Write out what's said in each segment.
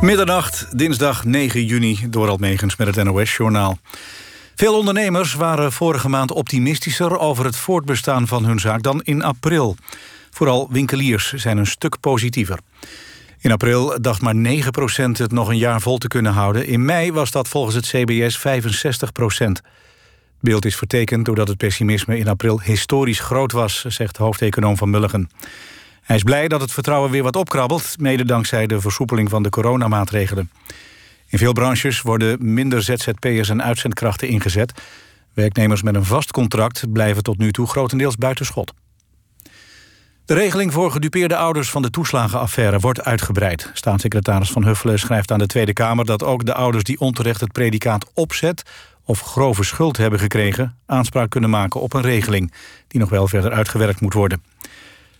Middernacht, dinsdag 9 juni, door Almegens met het NOS-journaal. Veel ondernemers waren vorige maand optimistischer... over het voortbestaan van hun zaak dan in april. Vooral winkeliers zijn een stuk positiever. In april dacht maar 9% het nog een jaar vol te kunnen houden. In mei was dat volgens het CBS 65 Het beeld is vertekend doordat het pessimisme in april historisch groot was... zegt hoofdeconoom van Mulligen. Hij is blij dat het vertrouwen weer wat opkrabbelt... mede dankzij de versoepeling van de coronamaatregelen. In veel branches worden minder ZZP'ers en uitzendkrachten ingezet. Werknemers met een vast contract blijven tot nu toe grotendeels buitenschot. De regeling voor gedupeerde ouders van de toeslagenaffaire wordt uitgebreid. Staatssecretaris Van Huffelen schrijft aan de Tweede Kamer... dat ook de ouders die onterecht het predicaat opzet... of grove schuld hebben gekregen... aanspraak kunnen maken op een regeling... die nog wel verder uitgewerkt moet worden.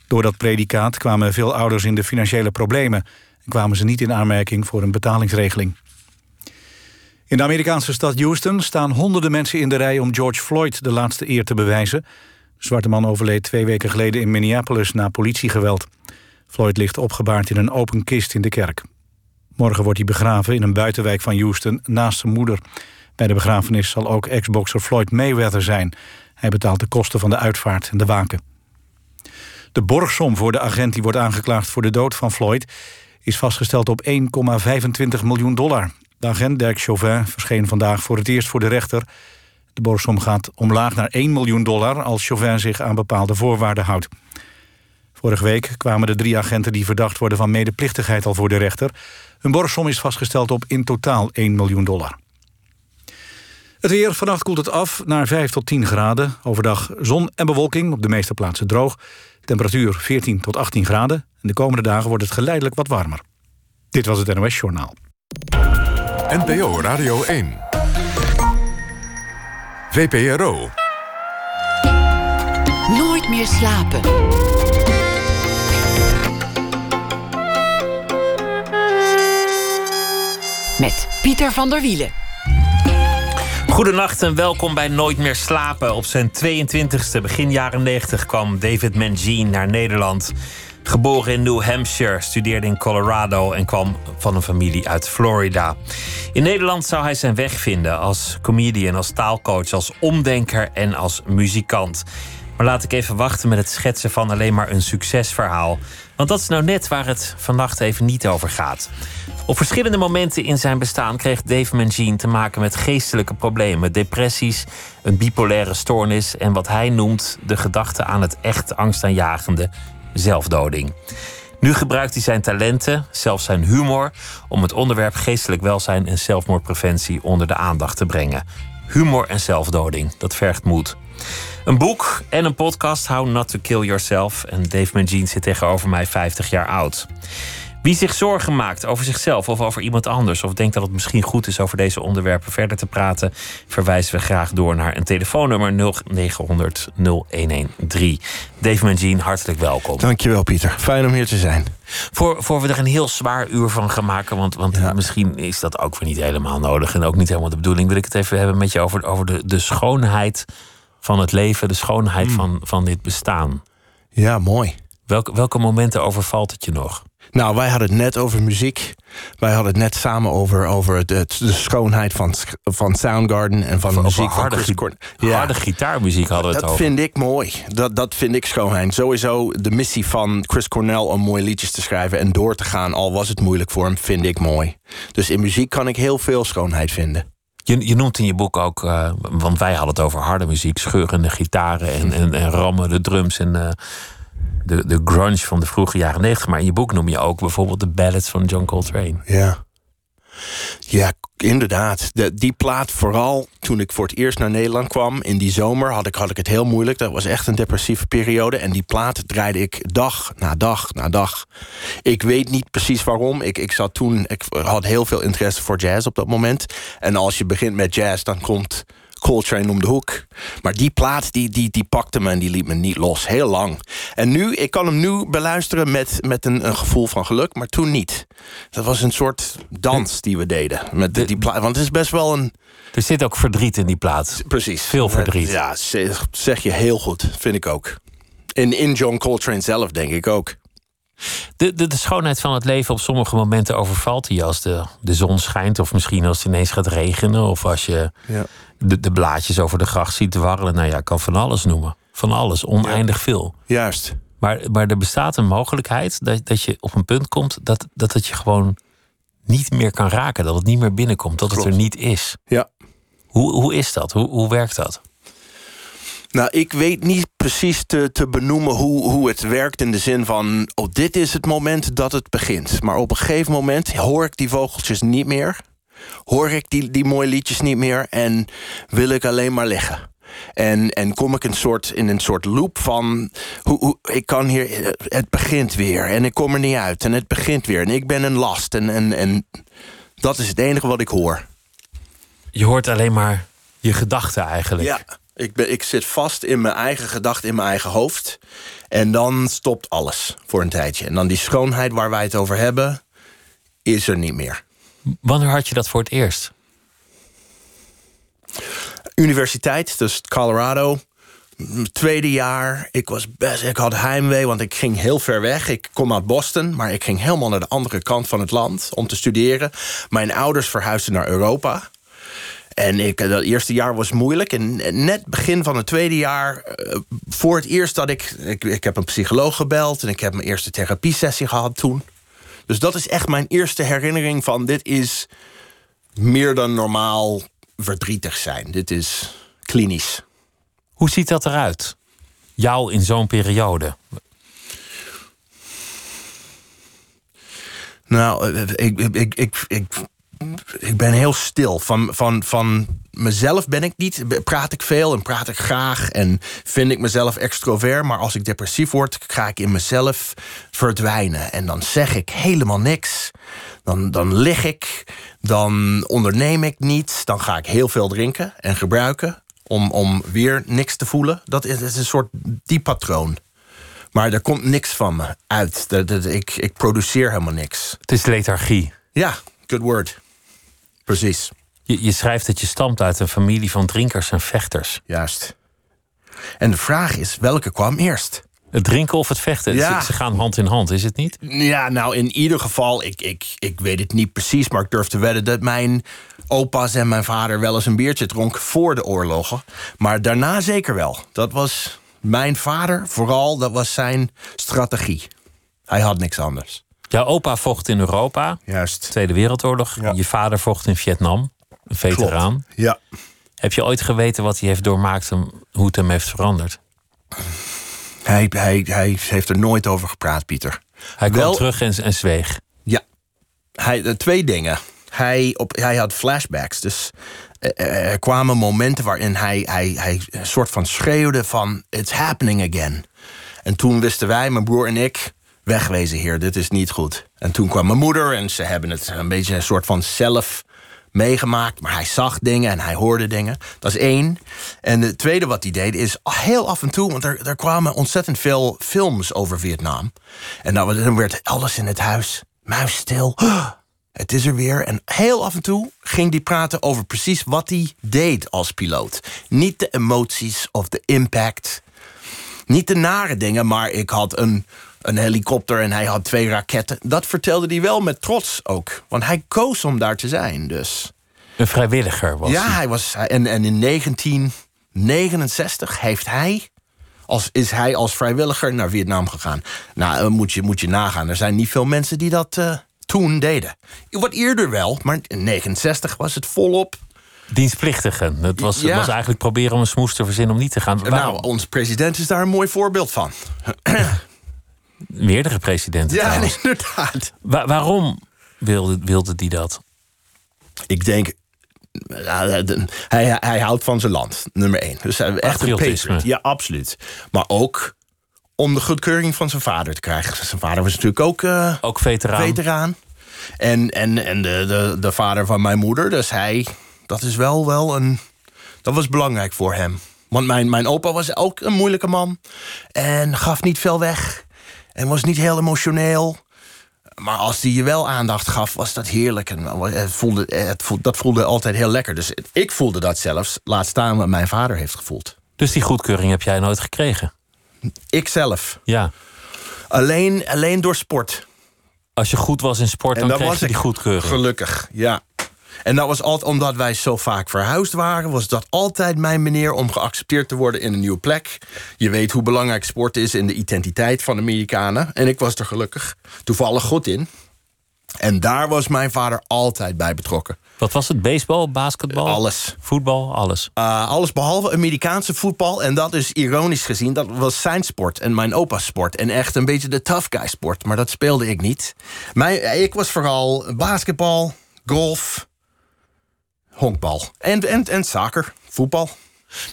Door dat predicaat kwamen veel ouders in de financiële problemen... en kwamen ze niet in aanmerking voor een betalingsregeling. In de Amerikaanse stad Houston staan honderden mensen in de rij... om George Floyd de laatste eer te bewijzen. De zwarte man overleed twee weken geleden in Minneapolis na politiegeweld. Floyd ligt opgebaard in een open kist in de kerk. Morgen wordt hij begraven in een buitenwijk van Houston naast zijn moeder. Bij de begrafenis zal ook ex-boxer Floyd Mayweather zijn. Hij betaalt de kosten van de uitvaart en de waken. De borgsom voor de agent die wordt aangeklaagd voor de dood van Floyd... is vastgesteld op 1,25 miljoen dollar. De agent Dirk Chauvin verscheen vandaag voor het eerst voor de rechter. De borgsom gaat omlaag naar 1 miljoen dollar... als Chauvin zich aan bepaalde voorwaarden houdt. Vorige week kwamen de drie agenten die verdacht worden... van medeplichtigheid al voor de rechter. Hun borgsom is vastgesteld op in totaal 1 miljoen dollar. Het weer, vannacht koelt het af naar 5 tot 10 graden. Overdag zon en bewolking, op de meeste plaatsen droog. Temperatuur 14 tot 18 graden. En de komende dagen wordt het geleidelijk wat warmer. Dit was het NOS Journaal. NPO Radio 1. VPRO. Nooit meer slapen. Met Pieter van der Wielen. Goedenacht en welkom bij Nooit meer slapen. Op zijn 22e, begin jaren 90, kwam David Mangine naar Nederland. Geboren in New Hampshire, studeerde in Colorado en kwam van een familie uit Florida. In Nederland zou hij zijn weg vinden als comedian, als taalcoach, als omdenker en als muzikant. Maar laat ik even wachten met het schetsen van alleen maar een succesverhaal. Want dat is nou net waar het vannacht even niet over gaat. Op verschillende momenten in zijn bestaan kreeg Dave Mangine te maken met geestelijke problemen, depressies, een bipolaire stoornis en wat hij noemt de gedachte aan het echt angstaanjagende zelfdoding. Nu gebruikt hij zijn talenten, zelfs zijn humor, om het onderwerp geestelijk welzijn en zelfmoordpreventie onder de aandacht te brengen. Humor en zelfdoding, dat vergt moed. Een boek en een podcast, How Not to Kill Yourself. En Dave Mangine zit tegenover mij 50 jaar oud. Wie zich zorgen maakt over zichzelf of over iemand anders, of denkt dat het misschien goed is over deze onderwerpen verder te praten, verwijzen we graag door naar een telefoonnummer 0900 0113. Dave Mangine, hartelijk welkom. Dankjewel, Pieter. Fijn om hier te zijn. Voor, voor we er een heel zwaar uur van gaan maken, want, want misschien is dat ook weer niet helemaal nodig en ook niet helemaal de bedoeling, wil ik het even hebben met je over, over de, de schoonheid van het leven, de schoonheid Hmm. van, van dit bestaan. Ja, mooi. Welke, welke momenten overvalt het je nog? Nou, wij hadden het net over muziek. Wij hadden het net samen over, over het, het- de schoonheid van, van Soundgarden en van Over muziek harde, van Chris Cornell. harde gitaarmuziek hadden we het Dat over. vind ik mooi. Dat, dat vind ik schoonheid. Sowieso de missie van Chris Cornell om mooie liedjes te schrijven en door te gaan, al was het moeilijk voor hem, vind ik mooi. Dus in muziek kan ik heel veel schoonheid vinden. Je, je noemt in je boek ook, eh, want wij hadden het over harde muziek, scheurende gitaren en, en, en rammen, de drums en eh, de, de grunge van de vroege jaren negentig. Maar in je boek noem je ook bijvoorbeeld de ballads van John Coltrane. Ja. Ja, inderdaad. De, die plaat, vooral toen ik voor het eerst naar Nederland kwam... in die zomer had ik, had ik het heel moeilijk. Dat was echt een depressieve periode. En die plaat draaide ik dag na dag na dag. Ik weet niet precies waarom. Ik, ik, zat toen, ik had heel veel interesse voor jazz op dat moment. En als je begint met jazz, dan komt... Coltrane om de hoek. Maar die plaat, die, die, die pakte me en die liet me niet los. Heel lang. En nu, ik kan hem nu beluisteren met, met een, een gevoel van geluk, maar toen niet. Dat was een soort dans die we deden. Met die, die plaat. Want het is best wel een. Er zit ook verdriet in die plaat. Precies. Veel verdriet. Ja, zeg, zeg je heel goed. Vind ik ook. In, in John Coltrane zelf, denk ik ook. De, de, de schoonheid van het leven op sommige momenten overvalt je als de, de zon schijnt. Of misschien als het ineens gaat regenen. Of als je Ja. de, de blaadjes over de gracht ziet dwarrelen. Nou ja, ik kan van alles noemen. Van alles, oneindig veel. Juist. Maar, maar er bestaat een mogelijkheid dat, dat je op een punt komt dat, dat het je gewoon niet meer kan raken. Dat het niet meer binnenkomt. Dat het er niet is. Ja. Hoe, hoe is dat? Hoe, hoe werkt dat? Nou, ik weet niet precies te, te benoemen hoe, hoe het werkt in de zin van... oh, dit is het moment dat het begint. Maar op een gegeven moment hoor ik die vogeltjes niet meer. Hoor ik die, die mooie liedjes niet meer en wil ik alleen maar liggen. En, en kom ik een soort, in een soort loop van... Hoe, hoe, ik kan hier, het begint weer en ik kom er niet uit. En het begint weer en ik ben een last. En, en, en dat is het enige wat ik hoor. Je hoort alleen maar je gedachten eigenlijk. Ja, ik, ben, ik zit vast in mijn eigen gedachten, in mijn eigen hoofd. En dan stopt alles voor een tijdje. En dan die schoonheid waar wij het over hebben, is er niet meer. Wanneer had je dat voor het eerst? Universiteit, dus Colorado. Tweede jaar, ik was best, ik had heimwee, want ik ging heel ver weg. Ik kom uit Boston, maar ik ging helemaal naar de andere kant van het land om te studeren. Mijn ouders verhuisden naar Europa. En ik, dat eerste jaar was moeilijk. En net begin van het tweede jaar, eh, voor het eerst dat ik, ik... Ik heb een psycholoog gebeld en ik heb mijn eerste therapiesessie gehad toen. Dus dat is echt mijn eerste herinnering van... dit is meer dan normaal verdrietig zijn. Dit is klinisch. Hoe ziet dat eruit? Jou in zo'n periode. Nou, eh, ik, ik, ik, ik, ik, ben heel stil. Van, van, van mezelf ben ik niet. Praat ik veel en praat ik graag. En vind ik mezelf extrovert. Maar als ik depressief word, ga ik in mezelf verdwijnen. En dan zeg ik helemaal niks. Dan, dan lig ik. Dan onderneem ik niet. Dan ga ik heel veel drinken en gebruiken. Om, om weer niks te voelen. Dat is, dat is een soort die patroon. Maar er komt niks van me uit. Dat, dat, ik, ik produceer helemaal niks. Het is lethargie. Ja, good word. Precies, Je, je schrijft dat je stamt uit een familie van drinkers en vechters. juist. En de vraag is, welke kwam eerst? Het drinken of het vechten, Ja. ze, ze gaan hand in hand, is het niet? Ja, nou, in ieder geval, ik, ik, ik weet het niet precies... maar ik durf te wedden dat mijn opa's en mijn vader... wel eens een biertje dronk voor de oorlogen. Maar daarna zeker wel. Dat was mijn vader, vooral, dat was zijn strategie. Hij had niks anders. Jouw opa vocht in Europa, Juist. Tweede Wereldoorlog. Ja. Je vader vocht in Vietnam, een veteraan. Ja. Heb je ooit geweten wat hij heeft doormaakt en hoe het hem heeft veranderd? Hij, hij, hij heeft er nooit over gepraat, Pieter. Hij kwam terug en, en zweeg. Ja, hij, eh, twee dingen. Hij, op, hij had flashbacks. Dus eh, er kwamen momenten waarin hij, hij, hij een soort van schreeuwde van... It's happening again. En toen wisten wij, mijn broer en ik... Wegwezen hier, dit is niet goed. En toen kwam mijn moeder en ze hebben het een beetje een soort van zelf meegemaakt. Maar hij zag dingen en hij hoorde dingen. Dat is één. En het tweede wat hij deed is heel af en toe... want er, er kwamen ontzettend veel films over Vietnam. En dan, dan werd alles in het huis muisstil. Het is er weer. En heel af en toe ging hij praten over precies wat hij deed als piloot. Niet de emoties of de impact. Niet de nare dingen, maar ik had een, een helikopter en hij had twee raketten. Dat vertelde hij wel met trots ook. Want hij koos om daar te zijn, dus... Een vrijwilliger was Ja, hij. hij was. En, en in 1969 heeft hij. Als, is hij als vrijwilliger naar Vietnam gegaan. Nou, eh, moet je, moet je nagaan. Er zijn niet veel mensen die dat eh, toen deden. Wat eerder wel, maar in 69 was het volop. Dienstplichtigen. Het was, het Ja. was eigenlijk proberen om een smoes te verzinnen om niet te gaan. Waarom? Nou, onze president is daar een mooi voorbeeld van. Meerdere presidenten Ja, trouwens. inderdaad. Wa- waarom wilde, wilde die dat? Ik denk. hij, hij houdt van zijn land, nummer één. Dus hij- echt een patriot. Ja, absoluut. Maar ook om de goedkeuring van zijn vader te krijgen. Zijn vader was natuurlijk ook eh, Ook veteraan. veteraan. En, en, en de, de, de vader van mijn moeder, dus hij... Dat is wel, wel een... Dat was belangrijk voor hem. Want mijn, mijn opa was ook een moeilijke man. En gaf niet veel weg. En was niet heel emotioneel. Maar als hij je wel aandacht gaf, was dat heerlijk. En het voelde, het voelde, dat voelde altijd heel lekker. Dus ik voelde dat zelfs. Laat staan wat mijn vader heeft gevoeld. Dus die goedkeuring heb jij nooit gekregen. Ik zelf. Ja. Alleen, alleen door sport. Als je goed was in sport, dan kreeg je die goedkeuring. Gelukkig, ja. En dat was altijd omdat wij zo vaak verhuisd waren, was dat altijd mijn manier om geaccepteerd te worden in een nieuwe plek. Je weet hoe belangrijk sport is in de identiteit van Amerikanen. En ik was er gelukkig toevallig goed in. En daar was mijn vader altijd bij betrokken. Wat was het? Baseball, basketbal? Alles. Voetbal, alles? Uh, alles behalve Amerikaanse voetbal. En dat is ironisch gezien, dat was zijn sport en mijn opa's sport. En echt een beetje de tough guy sport. Maar dat speelde ik niet. Mijn, ik was vooral basketbal, golf, honkbal. En, en, en soccer, voetbal.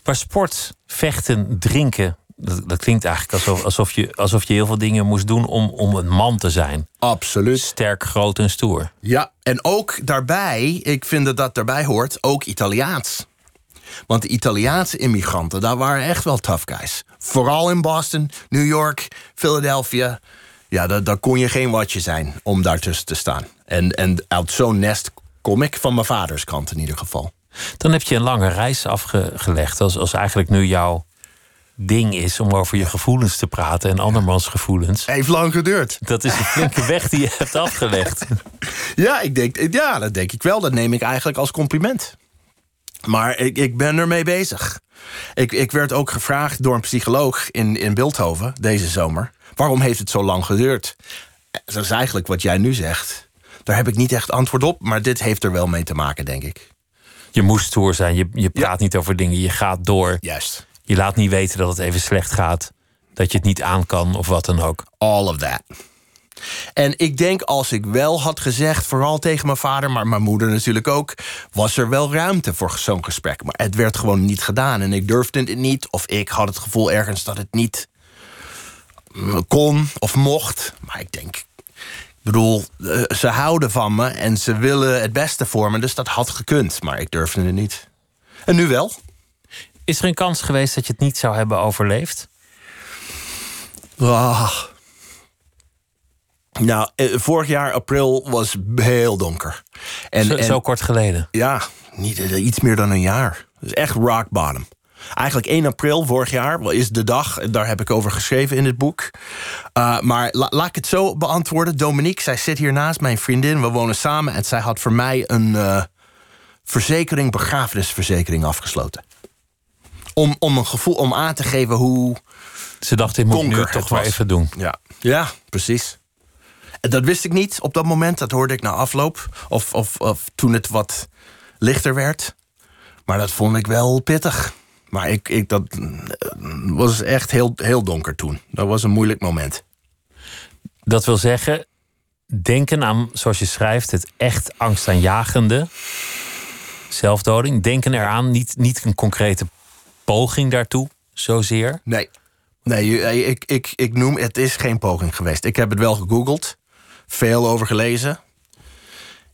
Maar sport, vechten, drinken, dat, dat, klinkt eigenlijk alsof, alsof, je, alsof je heel veel dingen moest doen om, om een man te zijn. Absoluut. Sterk, groot en stoer. Ja, en ook daarbij, ik vind dat dat daarbij hoort, ook Italiaans. Want de Italiaanse immigranten, daar waren echt wel tough guys. Vooral in Boston, New York, Philadelphia. Ja, daar, daar kon je geen watje zijn om daartussen te staan. En, en uit zo'n nest kom ik, van mijn vaders kant in ieder geval. Dan heb je een lange reis afgelegd. Als, als eigenlijk nu jouw ding is om over je gevoelens te praten en andermans gevoelens. Heeft lang geduurd. Dat is een flinke weg die je hebt afgelegd. Ja, ik denk, ja, dat denk ik wel. Dat neem ik eigenlijk als compliment. Maar ik, ik ben ermee bezig. Ik, ik werd ook gevraagd door een psycholoog in, in Beeldhoven deze zomer. Waarom heeft het zo lang geduurd? Dat is eigenlijk wat jij nu zegt. Daar heb ik niet echt antwoord op, maar dit heeft er wel mee te maken, denk ik. Je moest stoer zijn, je, je praat niet over dingen, je gaat door. Juist. Je laat niet weten dat het even slecht gaat. Dat je het niet aan kan of wat dan ook. All of that. En ik denk als ik wel had gezegd, vooral tegen mijn vader, maar mijn moeder natuurlijk ook, was er wel ruimte voor zo'n gesprek. Maar het werd gewoon niet gedaan en ik durfde het niet, of ik had het gevoel ergens dat het niet kon of mocht. Maar ik denk, bedoel, eh, ze houden van me en ze willen het beste voor me, dus dat had gekund, maar ik durfde het niet. En nu wel. Is er een kans geweest dat je het niet zou hebben overleefd? Ah. Nou, eh, vorig jaar april was heel donker. En, zo, en, zo kort geleden? Ja, niet, eh, iets meer dan een jaar. Dus echt rock bottom. Eigenlijk 1 april vorig jaar is de dag, daar heb ik over geschreven in het boek. Uh, maar laat ik het zo beantwoorden. Dominique, zij zit hier naast mijn vriendin. We wonen samen en zij had voor mij een uh, verzekering, begrafenisverzekering afgesloten om, om een gevoel om aan te geven hoe. Ze dacht, dit moet ik nu toch wel even doen. Ja, ja precies. En dat wist ik niet op dat moment. Dat hoorde ik na afloop. Of, of, of toen het wat lichter werd. Maar dat vond ik wel pittig. Maar ik, ik, dat eh, was echt heel, heel donker toen. Dat was een moeilijk moment. Dat wil zeggen, denken aan, zoals je schrijft, het echt angstaanjagende. Zelfdoding. Denken eraan, niet, niet een concrete poging daartoe, zozeer? Nee. Nee, eh, ik, ik, ik noem het is geen poging geweest. Ik heb het wel gegoogeld, veel over gelezen.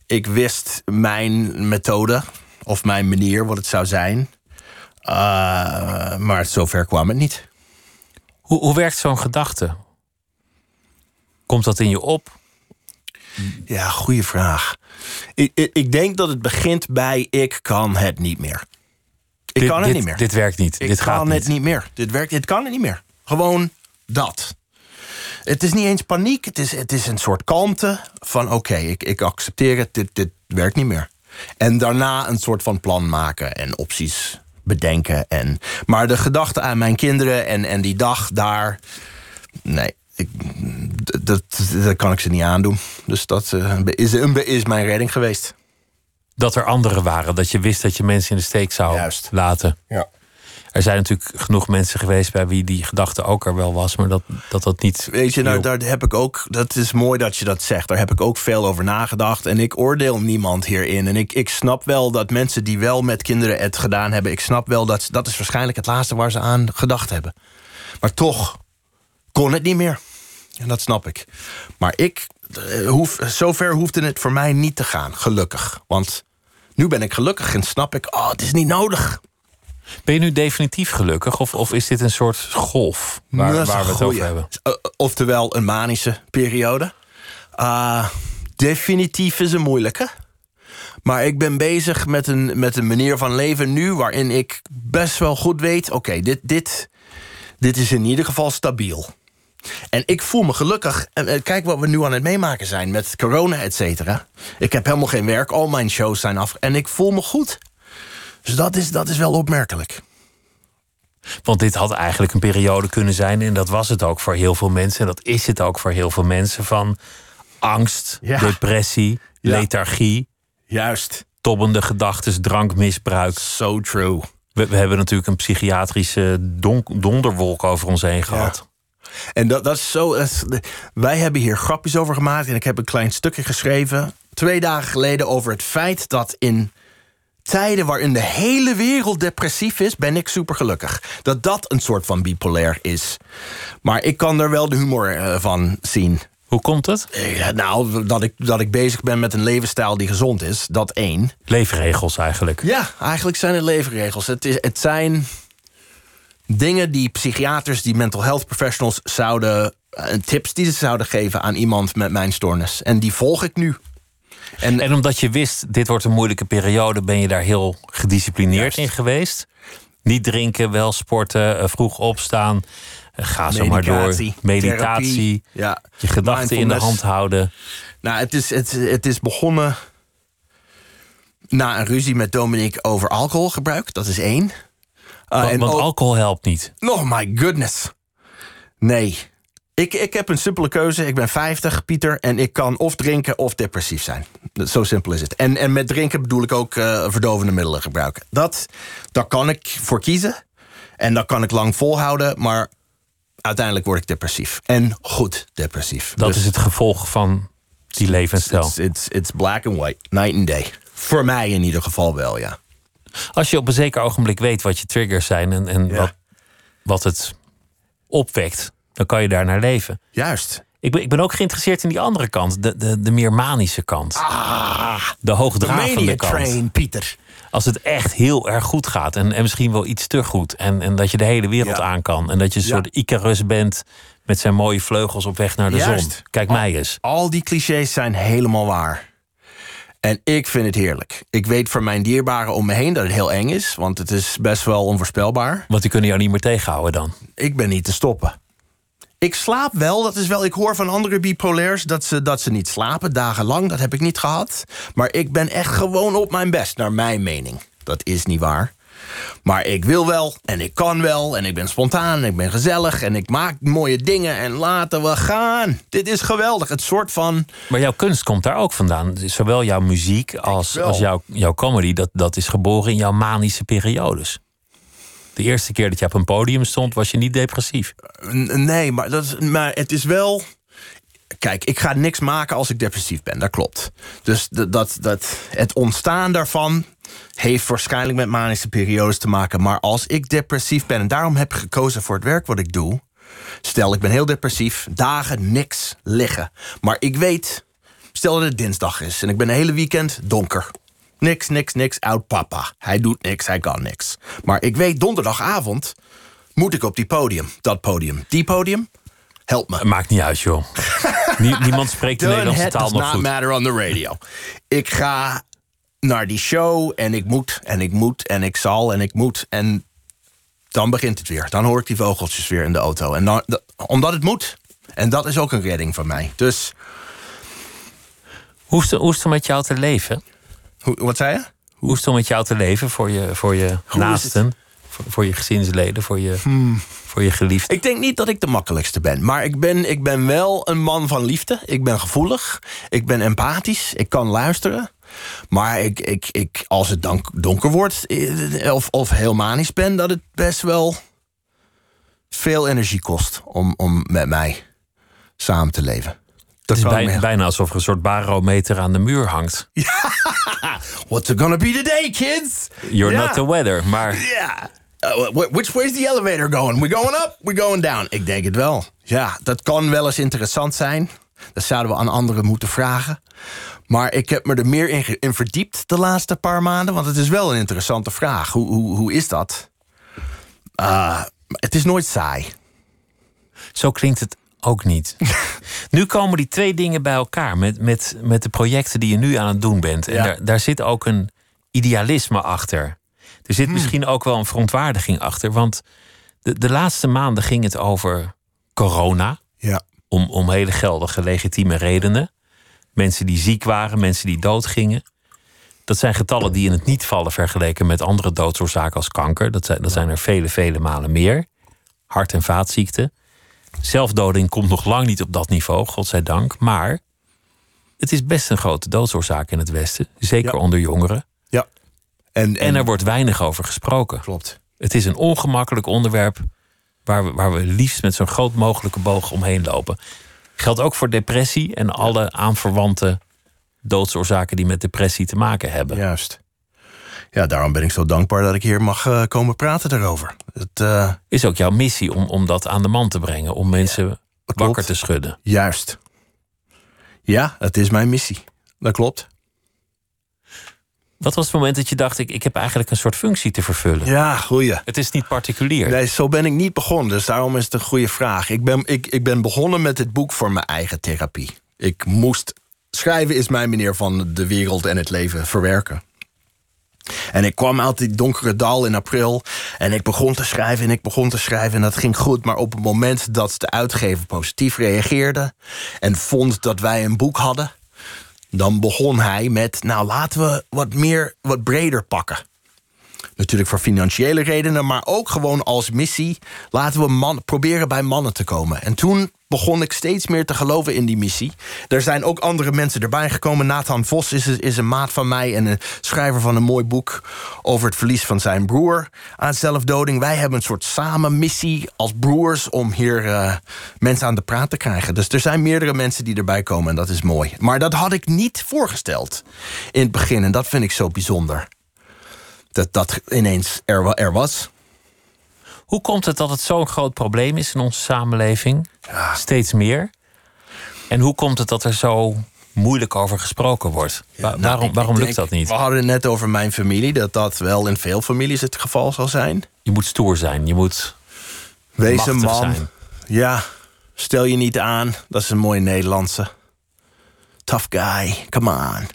Ik wist mijn methode of mijn manier, wat het zou zijn. Uh, maar zover kwam het niet. Hoe, hoe werkt zo'n gedachte? Komt dat in je op? Ja, goede vraag. Ik, ik, ik, denk dat het begint bij ik kan het niet meer. Ik dit, kan het dit, niet meer. Dit werkt niet. Ik dit gaat kan niet. het niet meer. Dit werkt. Het kan het niet meer. Gewoon dat. Het is niet eens paniek. Het is, het is een soort kalmte van oké, ik, ik accepteer het. Dit, dit werkt niet meer. En daarna een soort van plan maken en opties bedenken. En, maar de gedachte aan mijn kinderen en, en die dag daar. Nee, ik, dat, dat kan ik ze niet aandoen. Dus dat uh, is, is mijn redding geweest dat er anderen waren. Dat je wist dat je mensen in de steek zou Juist. laten. Ja. Er zijn natuurlijk genoeg mensen geweest bij wie die gedachte ook er wel was, maar dat dat, dat niet. Weet je, nou, daar heb ik ook. Dat is mooi dat je dat zegt. Daar heb ik ook veel over nagedacht. En ik oordeel niemand hierin. En ik, ik snap wel dat mensen die wel met kinderen het gedaan hebben, ik snap wel dat dat is waarschijnlijk het laatste waar ze aan gedacht hebben. Maar toch kon het niet meer. En dat snap ik. Maar ik uh, hoef, zover hoefde het voor mij niet te gaan, gelukkig. Want nu ben ik gelukkig en snap ik, oh, het is niet nodig. Ben je nu definitief gelukkig of, of is dit een soort golf waar, waar we het over hebben? Uh, oftewel een manische periode. Uh, definitief is een moeilijke. Maar ik ben bezig met een, met een manier van leven nu waarin ik best wel goed weet: oké, okay, dit, dit, dit is in ieder geval stabiel. En ik voel me gelukkig. En eh, kijk wat we nu aan het meemaken zijn met corona, et cetera. Ik heb helemaal geen werk, al mijn shows zijn af. En ik voel me goed. Dus dat is, dat is wel opmerkelijk. Want dit had eigenlijk een periode kunnen zijn, en dat was het ook voor heel veel mensen, en dat is het ook voor heel veel mensen, van angst, Ja. depressie, Ja. lethargie, Juist. tobbende gedachten, drankmisbruik. So true. We, we hebben natuurlijk een psychiatrische donderwolk over ons heen gehad. En dat, dat is zo. dat is- wij hebben hier grapjes over gemaakt. En ik heb een klein stukje geschreven. Twee dagen geleden over het feit dat in tijden waarin de hele wereld depressief is, ben ik super gelukkig. Dat dat een soort van bipolair is. Maar ik kan er wel de humor eh, van zien. Hoe komt het? Eh, nou, dat ik, dat ik bezig ben met een levensstijl die gezond is, dat één. Leefregels eigenlijk. Ja, eigenlijk zijn het leefregels. Het, is, het zijn dingen die psychiaters, die mental health professionals zouden. eh, tips die ze zouden geven aan iemand met mijn stoornis. En die volg ik nu. En, En omdat je wist, dit wordt een moeilijke periode, ben je daar heel gedisciplineerd in geweest. Niet drinken, wel sporten, eh, vroeg opstaan. eh, Ga zo maar door. Meditatie. ja, Je gedachten in de hand houden. Nou, het is, het, het is begonnen na een ruzie met Dominique over alcoholgebruik. Dat is één. Uh, Want, en want ook- alcohol helpt niet. Oh my goodness. Nee. Ik, ik heb een simpele keuze. Ik ben 50, Pieter. En ik kan of drinken of depressief zijn. Zo simpel is het. En, en met drinken bedoel ik ook eh, verdovende middelen gebruiken. Dat, daar kan ik voor kiezen. En dat kan ik lang volhouden. Maar uiteindelijk word ik depressief. En goed depressief. Dat Dus is het gevolg van die levensstijl. It's, it's, it's black and white. Night and day. Voor mij in ieder geval wel, ja. Als je op een zeker ogenblik weet wat je triggers zijn en, en Ja. wat, wat het opwekt, dan kan je daar naar leven. Juist. Ik ben, ik ben ook geïnteresseerd in die andere kant, de, de, de meer manische kant. Ah, de hoogdravende mania kant. train, Pieter. Als het echt heel erg goed gaat en, en misschien wel iets te goed. En, en dat je de hele wereld Ja. aan kan. En dat je een Ja. soort Icarus bent met zijn mooie vleugels op weg naar de Juist. zon. Kijk mij eens. Al die clichés zijn helemaal waar. En ik vind het heerlijk. Ik weet voor mijn dierbaren om me heen dat het heel eng is, want het is best wel onvoorspelbaar. Want die kunnen jou niet meer tegenhouden dan. Ik ben niet te stoppen. Ik slaap wel, dat is wel. Ik hoor van andere bipolairs dat ze, dat ze niet slapen dagenlang. Dat heb ik niet gehad. Maar ik ben echt gewoon op mijn best, naar mijn mening. Dat is niet waar. Maar ik wil wel en ik kan wel en ik ben spontaan en ik ben gezellig en ik maak mooie dingen en laten we gaan. Dit is geweldig. Het soort van Maar jouw kunst komt daar ook vandaan. Zowel jouw muziek als, als jouw, jouw comedy, dat, dat is geboren in jouw manische periodes. De eerste keer dat je op een podium stond, was je niet depressief. Nee, maar, dat maar het is wel. Kijk, ik ga niks maken als ik depressief ben, dat klopt. Dus dat, dat, het ontstaan daarvan heeft waarschijnlijk met manische periodes te maken. Maar als ik depressief ben, en daarom heb ik gekozen voor het werk wat ik doe. Stel, ik ben heel depressief, dagen niks liggen. Maar ik weet, stel dat het dinsdag is en ik ben een hele weekend donker. Niks, niks, niks, oud papa. Hij doet niks, hij kan niks. Maar ik weet, donderdagavond moet ik op die podium. Dat podium. Die podium, help me. Maakt niet uit, joh. Nie- niemand spreekt de Nederlandse taal does nog not goed. matter on the radio. Ik ga naar die show en ik moet en ik moet en ik zal en ik moet. En dan begint het weer. Dan hoor ik die vogeltjes weer in de auto. En dan, omdat het moet. En dat is ook een redding voor mij. Dus, Hoe is, het, hoe is het om met jou te leven? Hoe, wat zei je? Hoe is het om met jou te leven voor je, voor je naasten? Voor, voor je gezinsleden, voor je, voor je geliefden? Ik denk niet dat ik de makkelijkste ben. Maar ik ben, ik ben wel een man van liefde. Ik ben gevoelig. Ik ben empathisch. Ik kan luisteren. Maar ik, ik, ik, als het dan donker wordt eh, of, of heel manisch ben... dat het best wel veel energie kost om, om met mij samen te leven. Dat Het is bijna alsof er een soort barometer aan de muur hangt. What's it gonna be today, kids? You're not the weather, maar Ja. Uh, wh- which way is the elevator going? We going up? We going down? Ik denk het wel. Ja, dat kan wel eens interessant zijn. Dat zouden we aan anderen moeten vragen. Maar ik heb me er meer in, verdiept de laatste paar maanden. Want het is wel een interessante vraag. Hoe, hoe, hoe is dat? Uh, het is nooit saai. zo klinkt het ook niet. nu komen die twee dingen bij elkaar met, met, met de projecten die je nu aan het doen bent. En Ja. daar, daar zit ook een idealisme achter. Er zit misschien ook wel een verontwaardiging achter. Want de, de laatste maanden ging het over corona. Ja. Om, om hele geldige, legitieme redenen. Mensen die ziek waren, mensen die doodgingen. Dat zijn getallen die in het niet vallen vergeleken met andere doodsoorzaken als kanker. Dat zijn, dat zijn er vele, vele malen meer. Hart- en vaatziekten. Zelfdoding komt nog lang niet op dat niveau, godzijdank. Maar het is best een grote doodsoorzaak in het Westen. Zeker Ja. onder jongeren. Ja. En, En er wordt weinig over gesproken. Klopt. Het is een ongemakkelijk onderwerp waar we, waar we liefst met zo'n groot mogelijke boog omheen lopen. Geldt ook voor depressie en alle aanverwante doodsoorzaken die met depressie te maken hebben. Juist. Ja, daarom ben ik zo dankbaar dat ik hier mag eh, komen praten daarover. Het, eh, Is ook jouw missie om, om dat aan de man te brengen, om mensen wakker klopt. te schudden. Juist. Ja, het is mijn missie. Dat klopt. Wat was het moment dat je dacht, ik, ik heb eigenlijk een soort functie te vervullen? Ja, goeie. Het is niet particulier. Nee, zo ben ik niet begonnen, dus daarom is het een goede vraag. Ik ben, ik, ik ben begonnen met dit boek voor mijn eigen therapie. Ik moest. Schrijven is mijn manier van de wereld en het leven verwerken. En ik kwam uit die donkere dal in april. En ik begon te schrijven en ik begon te schrijven. En dat ging goed. Maar op het moment dat de uitgever positief reageerde. en vond dat wij een boek hadden. dan begon hij met. Nou, laten we wat meer, wat breder pakken. Natuurlijk voor financiële redenen, maar ook gewoon als missie. Laten we man, proberen bij mannen te komen. En toen begon ik steeds meer te geloven in die missie. Er zijn ook andere mensen erbij gekomen. Nathan Vos is, is een maat van mij en een schrijver van een mooi boek over het verlies van zijn broer aan zelfdoding. Wij hebben een soort samen missie als broers om hier eh, mensen aan de praat te krijgen. Dus er zijn meerdere mensen die erbij komen en dat is mooi. Maar dat had ik niet voorgesteld in het begin en dat vind ik zo bijzonder dat dat ineens er, er was. Hoe komt het dat het zo'n groot probleem is in onze samenleving? Steeds meer. En hoe komt het dat er zo moeilijk over gesproken wordt? Wa- Nou, waarom waarom lukt denk- dat niet? We hadden het net over mijn familie, dat dat wel in veel families het geval zal zijn. Je moet stoer zijn. Je moet Wees een man. zijn. Ja, stel je niet aan. Dat is een mooie Nederlandse. Tough guy, come on.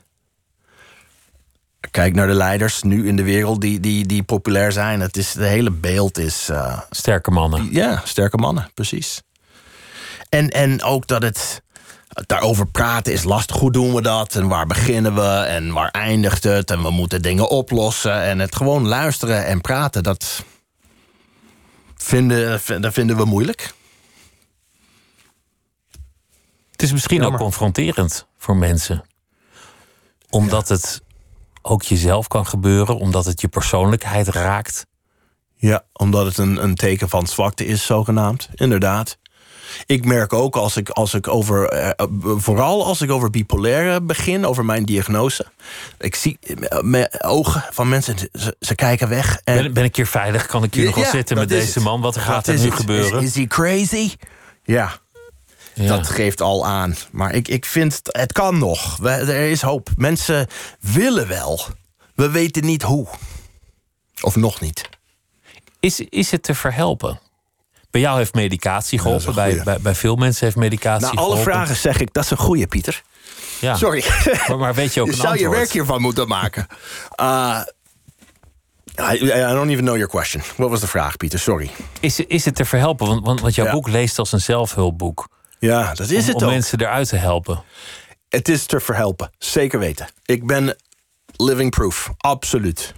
Kijk naar de leiders nu in de wereld die, die, die populair zijn. Het, is, de hele beeld is eh, Sterke mannen. Ja, sterke mannen, precies. En, en ook dat het daarover praten is lastig. Hoe doen we dat? En waar beginnen we? En waar eindigt het? En we moeten dingen oplossen. En het gewoon luisteren en praten, dat vinden, dat vinden we moeilijk. Het is misschien Jammer. ook confronterend voor mensen. Omdat het ook jezelf kan gebeuren. Omdat het je persoonlijkheid raakt. Ja, omdat het een, een teken van zwakte is, zogenaamd. Inderdaad. Ik merk ook als ik, als ik over, eh, vooral als ik over bipolaire begin, over mijn diagnose. Ik zie eh, ogen van mensen, ze, ze kijken weg. En, Ben, ben ik hier veilig? Kan ik hier nog wel Ja, zitten met deze man? Wat gaat er nu gebeuren? Is, is hij crazy? Ja, Ja. dat geeft al aan. Maar ik, ik vind, het- het kan nog. We, er is hoop. Mensen willen wel. We weten niet hoe. Of nog niet. Is, is het te verhelpen? Bij jou heeft medicatie geholpen. bij, bij, bij veel mensen heeft medicatie Na alle geholpen. vragen zeg ik, dat is een goeie, Pieter. Ja. Sorry. Maar, maar weet je ook Je een zou je werk hiervan moeten maken. Uh, I, I don't even know your question. Wat was de vraag, Pieter? Sorry. Is, is het te verhelpen? Want, want, want jouw Ja. boek leest als een zelfhulpboek. Ja, dat is om, het om ook. mensen eruit te helpen. Het is te verhelpen. Zeker weten. Ik ben living proof. Absoluut.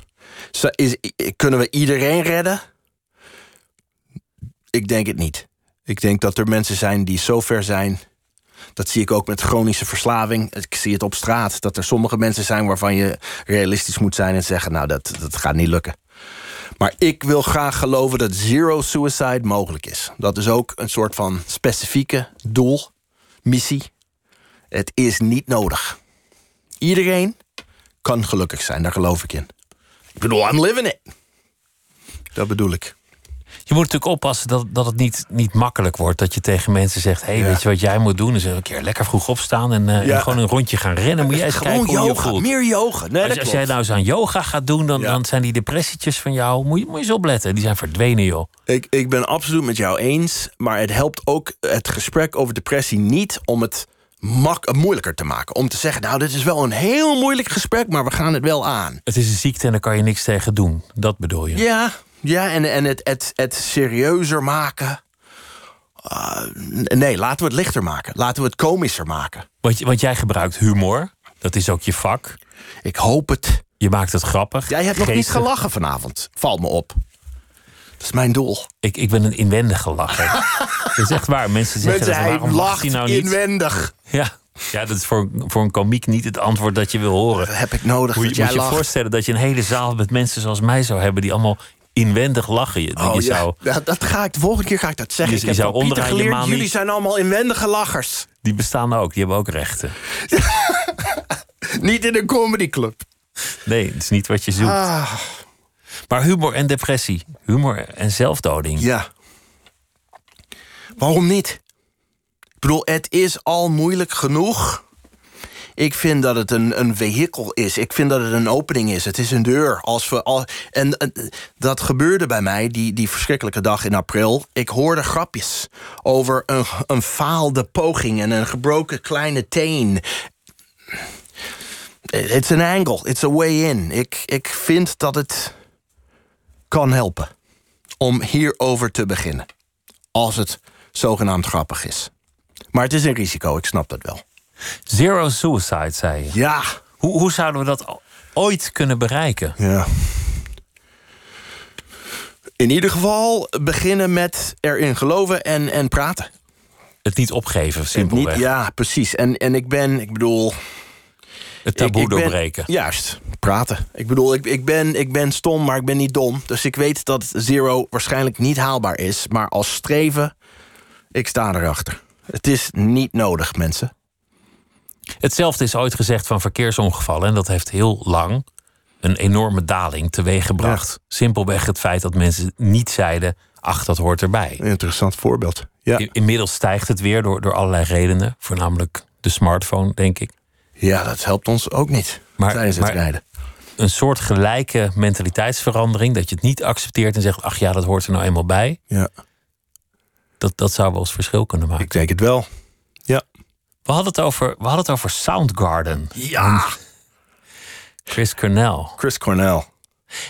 Is, kunnen we iedereen redden? Ik denk het niet. Ik denk dat er mensen zijn die zo ver zijn. Dat zie ik ook met chronische verslaving. Ik zie het op straat. Dat er sommige mensen zijn waarvan je realistisch moet zijn en zeggen: Nou, dat, dat gaat niet lukken. Maar ik wil graag geloven dat zero suicide mogelijk is. Dat is ook een soort van specifieke doel, missie. Het is niet nodig. Iedereen kan gelukkig zijn, daar geloof ik in. Ik bedoel, I'm living it. Dat bedoel ik. Je moet natuurlijk oppassen dat, dat het niet, niet makkelijk wordt. Dat je tegen mensen zegt: hey, Ja. weet je wat jij moet doen? Is een keer lekker vroeg opstaan en, eh, Ja. en gewoon een rondje gaan rennen. Moet jij eens Gewoon kijken hoe je yoga, voelt. meer yoga. Nee, Als, als jij nou eens aan yoga gaat doen, dan, Ja. dan zijn die depressietjes van jou. Moet je, moet je eens opletten. Die zijn verdwenen, joh. Ik, ik ben absoluut met jou eens. Maar het helpt ook het gesprek over depressie niet om het mak moeilijker te maken. Om te zeggen, nou, dit is wel een heel moeilijk gesprek, maar we gaan het wel aan. Het is een ziekte en daar kan je niks tegen doen. Dat bedoel je. Ja, ja en, en het, het, het serieuzer maken. Uh, nee, laten we het lichter maken. Laten we het komischer maken. Want, want jij gebruikt humor. Dat is ook je vak. Ik hoop het. Je maakt het grappig. Jij hebt nog niet gelachen vanavond. Valt me op. Dat is mijn doel. Ik, ik ben een inwendige lacher. dat is echt waar. Mensen zeggen Mensen, dat, waarom hij lacht hij nou niet? inwendig. Ja, ja dat is voor, voor een komiek niet het antwoord dat je wil horen. Dat heb ik nodig, Moet je, dat jij moet je lacht. voorstellen dat je een hele zaal met mensen zoals mij zou hebben... die allemaal inwendig lachen. Je, Oh, je ja. zou, Ja, dat ga ik, de volgende keer ga ik dat zeggen. Je- ik heb zou geleerd, jullie zijn allemaal inwendige lachers. die bestaan ook, die hebben ook rechten. Niet in een comedyclub. Nee, het is niet wat je zoekt. Ah, Maar humor en depressie, humor en zelfdoding. ja. Waarom niet? Ik bedoel, het is al moeilijk genoeg. Ik vind dat het een, een vehikel is. Ik vind dat het een opening is. Het is een deur. Als we al, en, en dat gebeurde bij mij die, die verschrikkelijke dag in april. Ik hoorde grapjes over een, een faalde poging en een gebroken kleine teen. It's an angle. It's a way in. Ik, ik vind dat het kan helpen om hierover te beginnen. Als het zogenaamd grappig is. Maar het is een risico, ik snap dat wel. Zero suicide, zei je. Ja, Hoe, hoe zouden we dat ooit kunnen bereiken? ja. In ieder geval beginnen met erin geloven en, en praten. Het niet opgeven, Niet, simpelweg. ja, precies. En, en ik ben, ik bedoel... Het taboe ik, ik ben- doorbreken. Juist, praten. Ik bedoel, ik, ik, ben, ik ben stom, maar ik ben niet dom. Dus ik weet dat zero waarschijnlijk niet haalbaar is. Maar als streven, ik sta erachter. Het is niet nodig, mensen. Hetzelfde is ooit gezegd van verkeersongevallen. En dat heeft heel lang een enorme daling teweeggebracht. Simpelweg het feit dat mensen niet zeiden... ach, dat hoort erbij. Interessant voorbeeld. Ja, Inmiddels stijgt het weer door, door allerlei redenen. Voornamelijk de smartphone, denk ik. ja dat helpt ons ook niet Maar- tijdens het maar- rijden. Een soort gelijke mentaliteitsverandering. Dat je het niet accepteert en zegt... ach ja, dat hoort er nou eenmaal bij. Ja, Dat, dat zou wel eens verschil kunnen maken. ik denk het wel. We hadden het over, we hadden het over Soundgarden. Ja. Chris Cornell. Chris Cornell.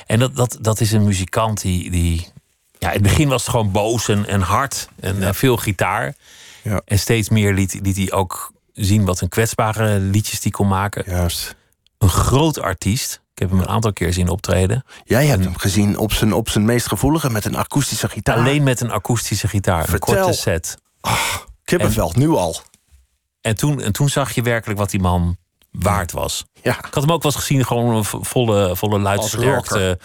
En dat, dat, dat is een muzikant die, die... Ja, in het begin was het gewoon boos en, en hard. En veel gitaar. Ja. En steeds meer liet, liet hij ook zien wat een kwetsbare liedjes die kon maken. Juist. Een groot artiest. Ik heb hem een aantal keer zien optreden. Jij hebt hem gezien op zijn, op zijn meest gevoelige met een akoestische gitaar. Alleen met een akoestische gitaar. Een korte set. Kippenvel, nu al. En toen, en toen zag je werkelijk wat die man waard was. Ja. Ik had hem ook wel eens gezien, gewoon een vo- volle, volle luidsterkte.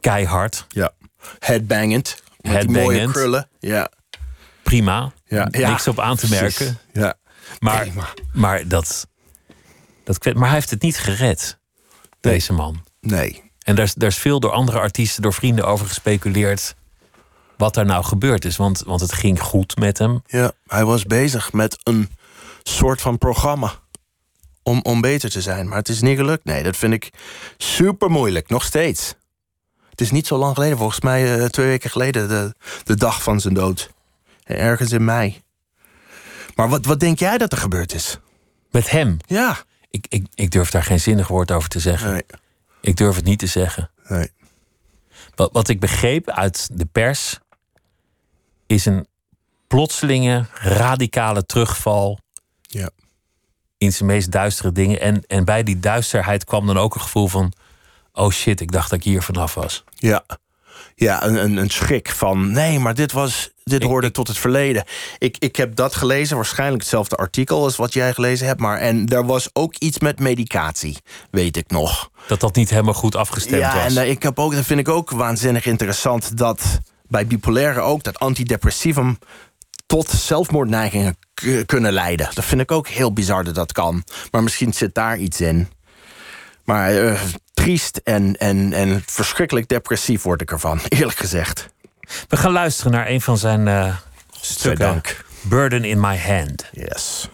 Keihard. ja. Headbangend. Met mooie krullen. Ja. Prima. Ja, ja. Niks op aan te Precies. merken. Ja. Maar, maar, dat, dat, maar hij heeft het niet gered, deze man. Nee. En daar is, daar is veel door andere artiesten, door vrienden over gespeculeerd. wat er nou gebeurd is. Want, want het ging goed met hem. Ja, hij was bezig met een soort van programma. Om, om beter te zijn. Maar het is niet gelukt. Nee, dat vind ik super moeilijk. Nog steeds. Het is niet zo lang geleden. Volgens mij eh, twee weken geleden. De, de dag van zijn dood. Ergens in mei. Maar wat, wat denk jij dat er gebeurd is? Met hem. Ja. Ik, ik, ik durf daar geen zinnig woord over te zeggen. Nee. Ik durf het niet te zeggen. Nee. Wat, wat ik begreep uit de pers. is een plotselinge, radicale terugval. Ja. in zijn meest duistere dingen. En, en bij die duisterheid kwam dan ook een gevoel van: oh shit, ik dacht dat ik hier vanaf was. Ja. Ja, een, een, een schrik van nee, maar dit, was, dit hoorde ik- tot het verleden. Ik, ik heb dat gelezen, waarschijnlijk hetzelfde artikel als wat jij gelezen hebt. Maar en er was ook iets met medicatie, weet ik nog. Dat dat niet helemaal goed afgestemd ja, was. en eh, ik heb ook, dat vind ik ook waanzinnig interessant dat bij bipolaire ook dat antidepressivum tot zelfmoordneigingen kunnen leiden. Dat vind ik ook heel bizar dat dat kan. Maar misschien zit daar iets in. Maar eh, triest en, en, en verschrikkelijk depressief word ik ervan, eerlijk gezegd. We gaan luisteren naar een van zijn eh, stukken. Burden in My Hand. Yes.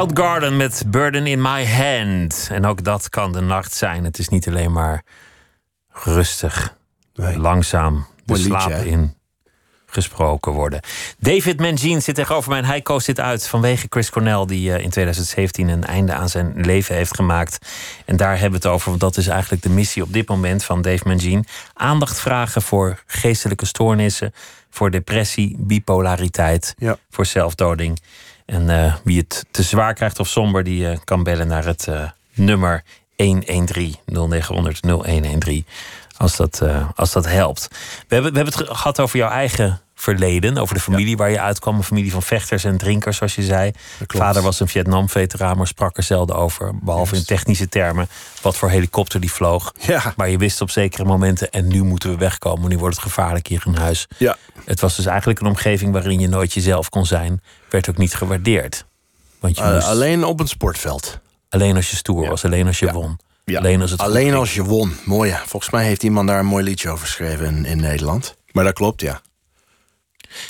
Soundgarden met Burden in My Hand. En ook dat kan de nacht zijn. Het is niet alleen maar rustig, Nee. langzaam de slaap in gesproken worden. David Mangine zit tegenover mij en hij koos dit uit vanwege Chris Cornell... die eh, in 2017 een einde aan zijn leven heeft gemaakt. En daar hebben we het over, want dat is eigenlijk de missie op dit moment van Dave Mangine. Aandacht vragen voor geestelijke stoornissen, voor depressie, bipolariteit, Ja. voor zelfdoding. En eh, wie het te zwaar krijgt of somber, die eh, kan bellen naar het eh, nummer 113 0900 0113. Als dat, als dat helpt. We hebben, we hebben het ge- gehad over jouw eigen verleden. Over de familie waar je uitkwam. Een familie van vechters en drinkers, zoals je zei. Vader was een Vietnam-veteraan, maar sprak er zelden over. Behalve in technische termen. Wat voor helikopter die vloog. Ja. Maar je wist op zekere momenten. En nu moeten we wegkomen. Nu wordt het gevaarlijk hier in huis. Ja. Het was dus eigenlijk een omgeving waarin je nooit jezelf kon zijn. Werd ook niet gewaardeerd. Want je Eh, moest alleen op een sportveld. alleen als je stoer was, alleen als je won. Ja. Alleen als het Alleen als je won. Mooi. ja. Volgens mij heeft iemand daar een mooi liedje over geschreven in, in Nederland. Maar dat klopt, ja.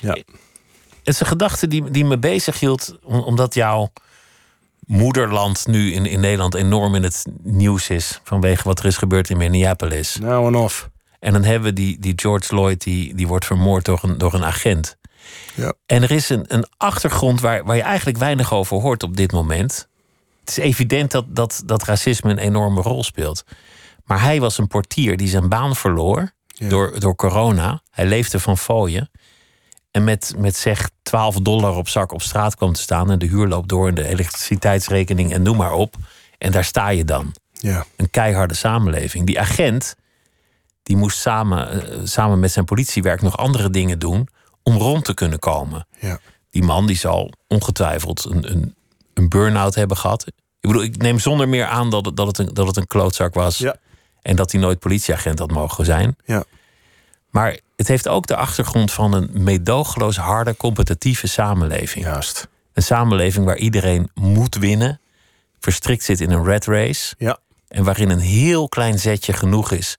Ja. Het is een gedachte die, die me bezig hield, om- omdat jouw moederland nu in, in Nederland enorm in het nieuws is. Vanwege wat er is gebeurd in Minneapolis. Nou en of. En dan hebben we die, die George Floyd, die, die wordt vermoord door een, door een agent. Ja. En er is een, een achtergrond waar, waar je eigenlijk weinig over hoort op dit moment. Het is evident dat, dat, dat racisme een enorme rol speelt. Maar hij was een portier die zijn baan verloor door, door corona. Hij leefde van fooien. En met, met zeg 12 dollar op zak op straat kwam te staan. En de huur loopt door en de elektriciteitsrekening en noem maar op. En daar sta je dan. Ja. Een keiharde samenleving. Die agent die moest samen, eh, samen met zijn politiewerk nog andere dingen doen om rond te kunnen komen. Ja. Die man die zal ongetwijfeld een, een, een burn-out hebben gehad. Ik bedoel, ik neem zonder meer aan dat het, dat het, een, dat het een klootzak was. Ja. En dat hij nooit politieagent had mogen zijn. Ja. Maar het heeft ook de achtergrond van een meedogenloos harde, competitieve samenleving. Juist. Een samenleving waar iedereen moet winnen, verstrikt zit in een rat race. Ja. En waarin een heel klein zetje genoeg is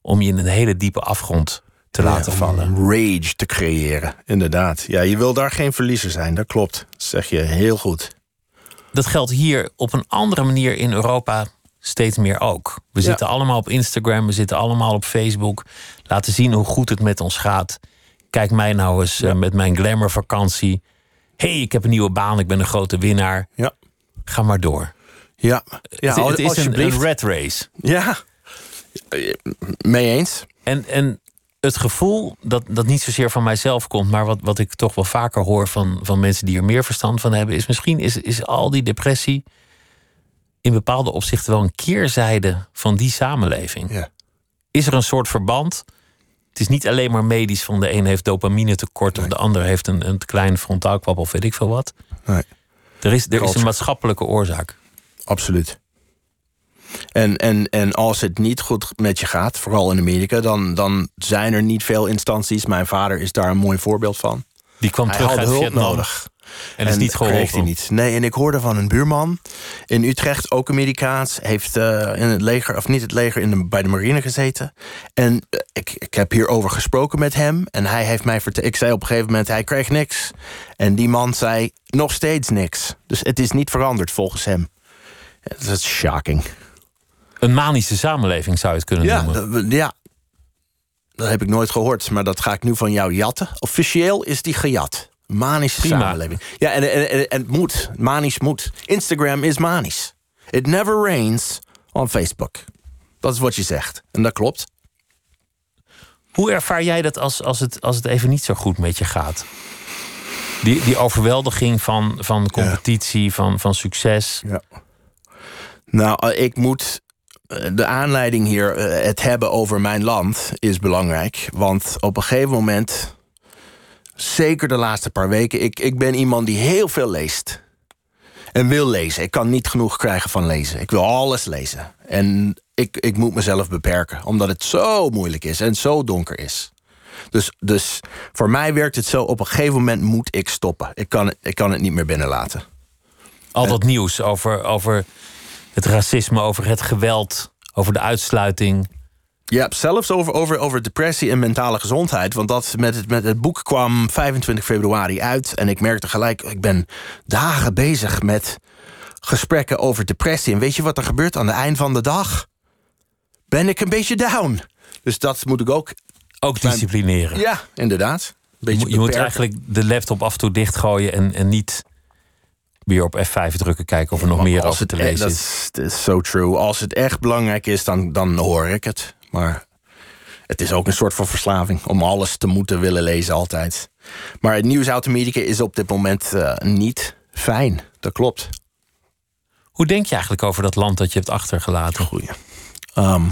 om je in een hele diepe afgrond te laten vallen. Rage te creëren, inderdaad. Ja, je wil daar geen verliezer zijn, dat klopt. Dat zeg je heel goed. Dat geldt hier op een andere manier in Europa steeds meer ook. We Ja. zitten allemaal op Instagram, we zitten allemaal op Facebook. Laten zien hoe goed het met ons gaat. Kijk mij nou eens eh, met mijn glamourvakantie. hey, ik heb een nieuwe baan, ik ben een grote winnaar. Ja. Ga maar door. Ja, ja het, het is een, een rat race. Ja, mee eens. En, en het gevoel dat, dat niet zozeer van mijzelf komt, maar wat, wat ik toch wel vaker hoor van, van mensen die er meer verstand van hebben, is misschien is, is al die depressie in bepaalde opzichten wel een keerzijde van die samenleving. Ja. Is er een soort verband? Het is niet alleen maar medisch van de een heeft dopamine tekort of de ander heeft een, een klein frontaalkwap of weet ik veel wat. Nee, Er is, er is een maatschappelijke oorzaak. absoluut. En, en, en als het niet goed met je gaat, vooral in Amerika, dan, dan zijn er niet veel instanties. Mijn vader is daar een mooi voorbeeld van. Die kwam Hij terug had uit hulp Vietnam nodig. en is niet geholpen. hij niet. Nee, en ik hoorde van een buurman in Utrecht, ook Amerikaans, heeft eh, in het leger, of niet het leger, in de, bij de marine gezeten. En eh, ik, ik heb hierover gesproken met hem. En hij heeft mij verteld. Ik zei op een gegeven moment, hij kreeg niks. En die man zei nog steeds niks. Dus het is niet veranderd volgens hem. Dat is shocking. Een manische samenleving zou je het kunnen Ja, noemen. ja. Dat heb ik nooit gehoord, maar dat ga ik nu van jou jatten. Officieel is die gejat. Manische Prima. samenleving. Ja, en, en, en, en het moet. Manisch moet. Instagram is manisch. It never rains on Facebook. Dat is wat je zegt. En dat klopt. Hoe ervaar jij dat als, als, het, als het even niet zo goed met je gaat? Die, die overweldiging van, van competitie, van, van succes. Ja. Nou, eh, ik moet. Eh, De aanleiding hier, eh, het hebben over mijn land, is belangrijk. Want op een gegeven moment, zeker de laatste paar weken, ik, ik ben iemand die heel veel leest. En wil lezen. Ik kan niet genoeg krijgen van lezen. Ik wil alles lezen. En ik, ik moet mezelf beperken, omdat het zo moeilijk is en zo donker is. Dus, dus voor mij werkt het zo, op een gegeven moment moet ik stoppen. Ik kan, ik kan het niet meer binnenlaten. Al dat nieuws over, over het racisme, over het geweld, over de uitsluiting. Ja, zelfs over, over, over depressie en mentale gezondheid. Want dat met het, met het boek kwam 25 februari uit. En ik merkte gelijk, ik ben dagen bezig met gesprekken over depressie. En weet je wat er gebeurt aan het eind van de dag? Ben ik een beetje down. Dus dat moet ik ook. Ook disciplineren. Ja, inderdaad. Je, moet, je moet eigenlijk de laptop af en toe dichtgooien en, en niet weer op F5 drukken kijken of er nog meer Als het, te e- lezen dat is. Dat is so true. Als het echt belangrijk is, dan, dan hoor ik het. Maar het is ook een soort van verslaving om alles te moeten willen lezen altijd. Maar het nieuws uit Amerika is op dit moment eh, niet fijn. Dat klopt. Hoe denk je eigenlijk over dat land dat je hebt achtergelaten? Goeie. Ehm,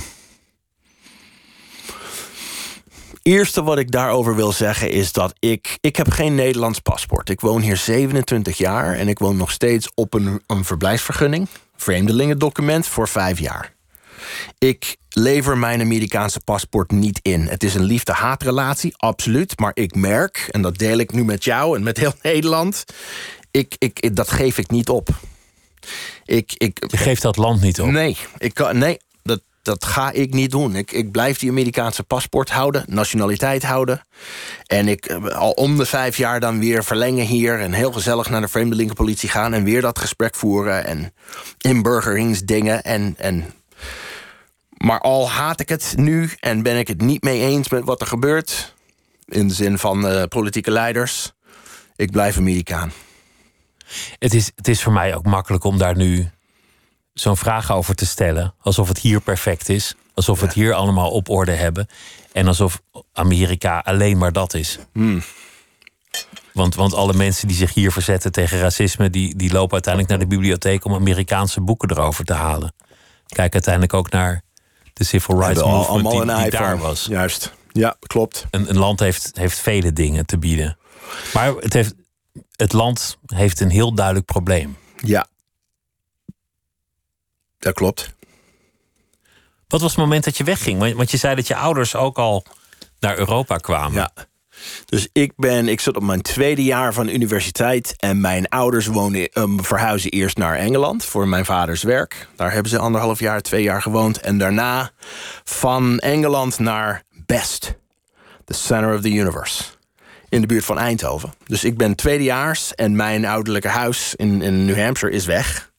eerste wat ik daarover wil zeggen is dat ik... Ik heb geen Nederlands paspoort. Ik woon hier 27 jaar en ik woon nog steeds op een, een verblijfsvergunning. Vreemdelingendocument voor vijf jaar. Ik lever mijn Amerikaanse paspoort niet in. Het is een liefde-haatrelatie, absoluut. Maar ik merk, en dat deel ik nu met jou en met heel Nederland... Ik, ik, dat geef ik niet op. Ik, ik, Je geeft dat land niet op. Nee, ik kan, nee dat, ga ik niet doen. Ik, ik blijf die Amerikaanse paspoort houden, nationaliteit houden. En ik eh, al om de vijf jaar dan weer verlengen hier... en heel gezellig naar de vreemdelingenpolitie gaan... en weer dat gesprek voeren en inburgeringsdingen. En, en... Maar al haat ik het nu en ben ik het niet mee eens met wat er gebeurt... in de zin van eh, politieke leiders... ik blijf Amerikaan. Het is, het is voor mij ook makkelijk om daar nu zo'n vraag over te stellen. Alsof het hier perfect is. Alsof we het hier allemaal op orde hebben. En alsof Amerika alleen maar dat is. Want, want alle mensen die zich hier verzetten tegen racisme... Die, die lopen uiteindelijk naar de bibliotheek om Amerikaanse boeken erover te halen. Kijk uiteindelijk ook naar de civil rights movement die, die daar was. Juist, ja, klopt. Een, een land heeft, heeft vele dingen te bieden. Maar het, heeft, het land heeft een heel duidelijk probleem. Ja. Dat klopt. Wat was het moment dat je wegging? Want- je zei dat je ouders ook al naar Europa kwamen. Ja. Dus ik ben, ik zat op mijn tweede jaar van universiteit en mijn ouders wonen, um, verhuizen eerst naar Engeland voor mijn vaders werk. Daar hebben ze anderhalf jaar, twee jaar gewoond. En daarna van Engeland naar Best, the center of the universe. In de buurt van Eindhoven. Dus ik ben tweedejaars en mijn ouderlijke huis in, in New Hampshire is weg.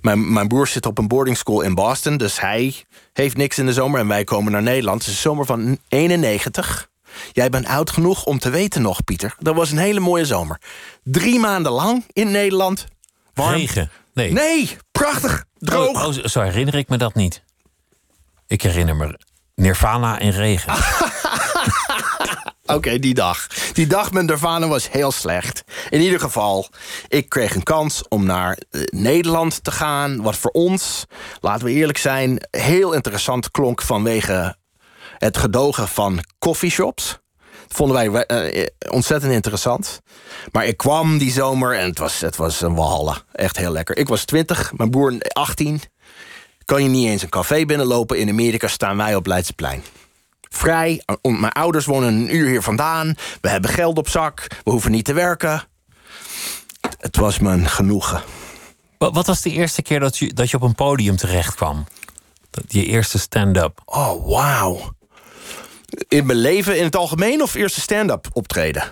Mijn, mijn broer zit op een boarding school in Boston, dus hij heeft niks in de zomer en wij komen naar Nederland. Het is de zomer van 91. Jij bent oud genoeg om te weten nog, Pieter. Dat was een hele mooie zomer. Drie maanden lang in Nederland. Warm. Regen? Nee. Nee, prachtig. Droog. Oh, oh, zo herinner ik me dat niet. Ik herinner me Nirvana en regen. Oké, die dag. Die dag met Nirvana was heel slecht. In ieder geval, ik kreeg een kans om naar eh, Nederland te gaan. Wat voor ons, laten we eerlijk zijn, heel interessant klonk vanwege het gedogen van coffeeshops. Dat vonden wij eh, ontzettend interessant. Maar ik kwam die zomer en het was, het was een walhalla. Echt heel lekker. Ik was 20, mijn broer 18. Kan je niet eens een café binnenlopen. In Amerika staan wij op Leidseplein vrij. Mijn ouders wonen een uur hier vandaan. We hebben geld op zak. We hoeven niet te werken. Het was mijn genoegen. Wat, was de eerste keer dat je, dat je op een podium terecht kwam? Je eerste stand-up. Oh, wauw. In mijn leven in het algemeen of eerste stand-up optreden?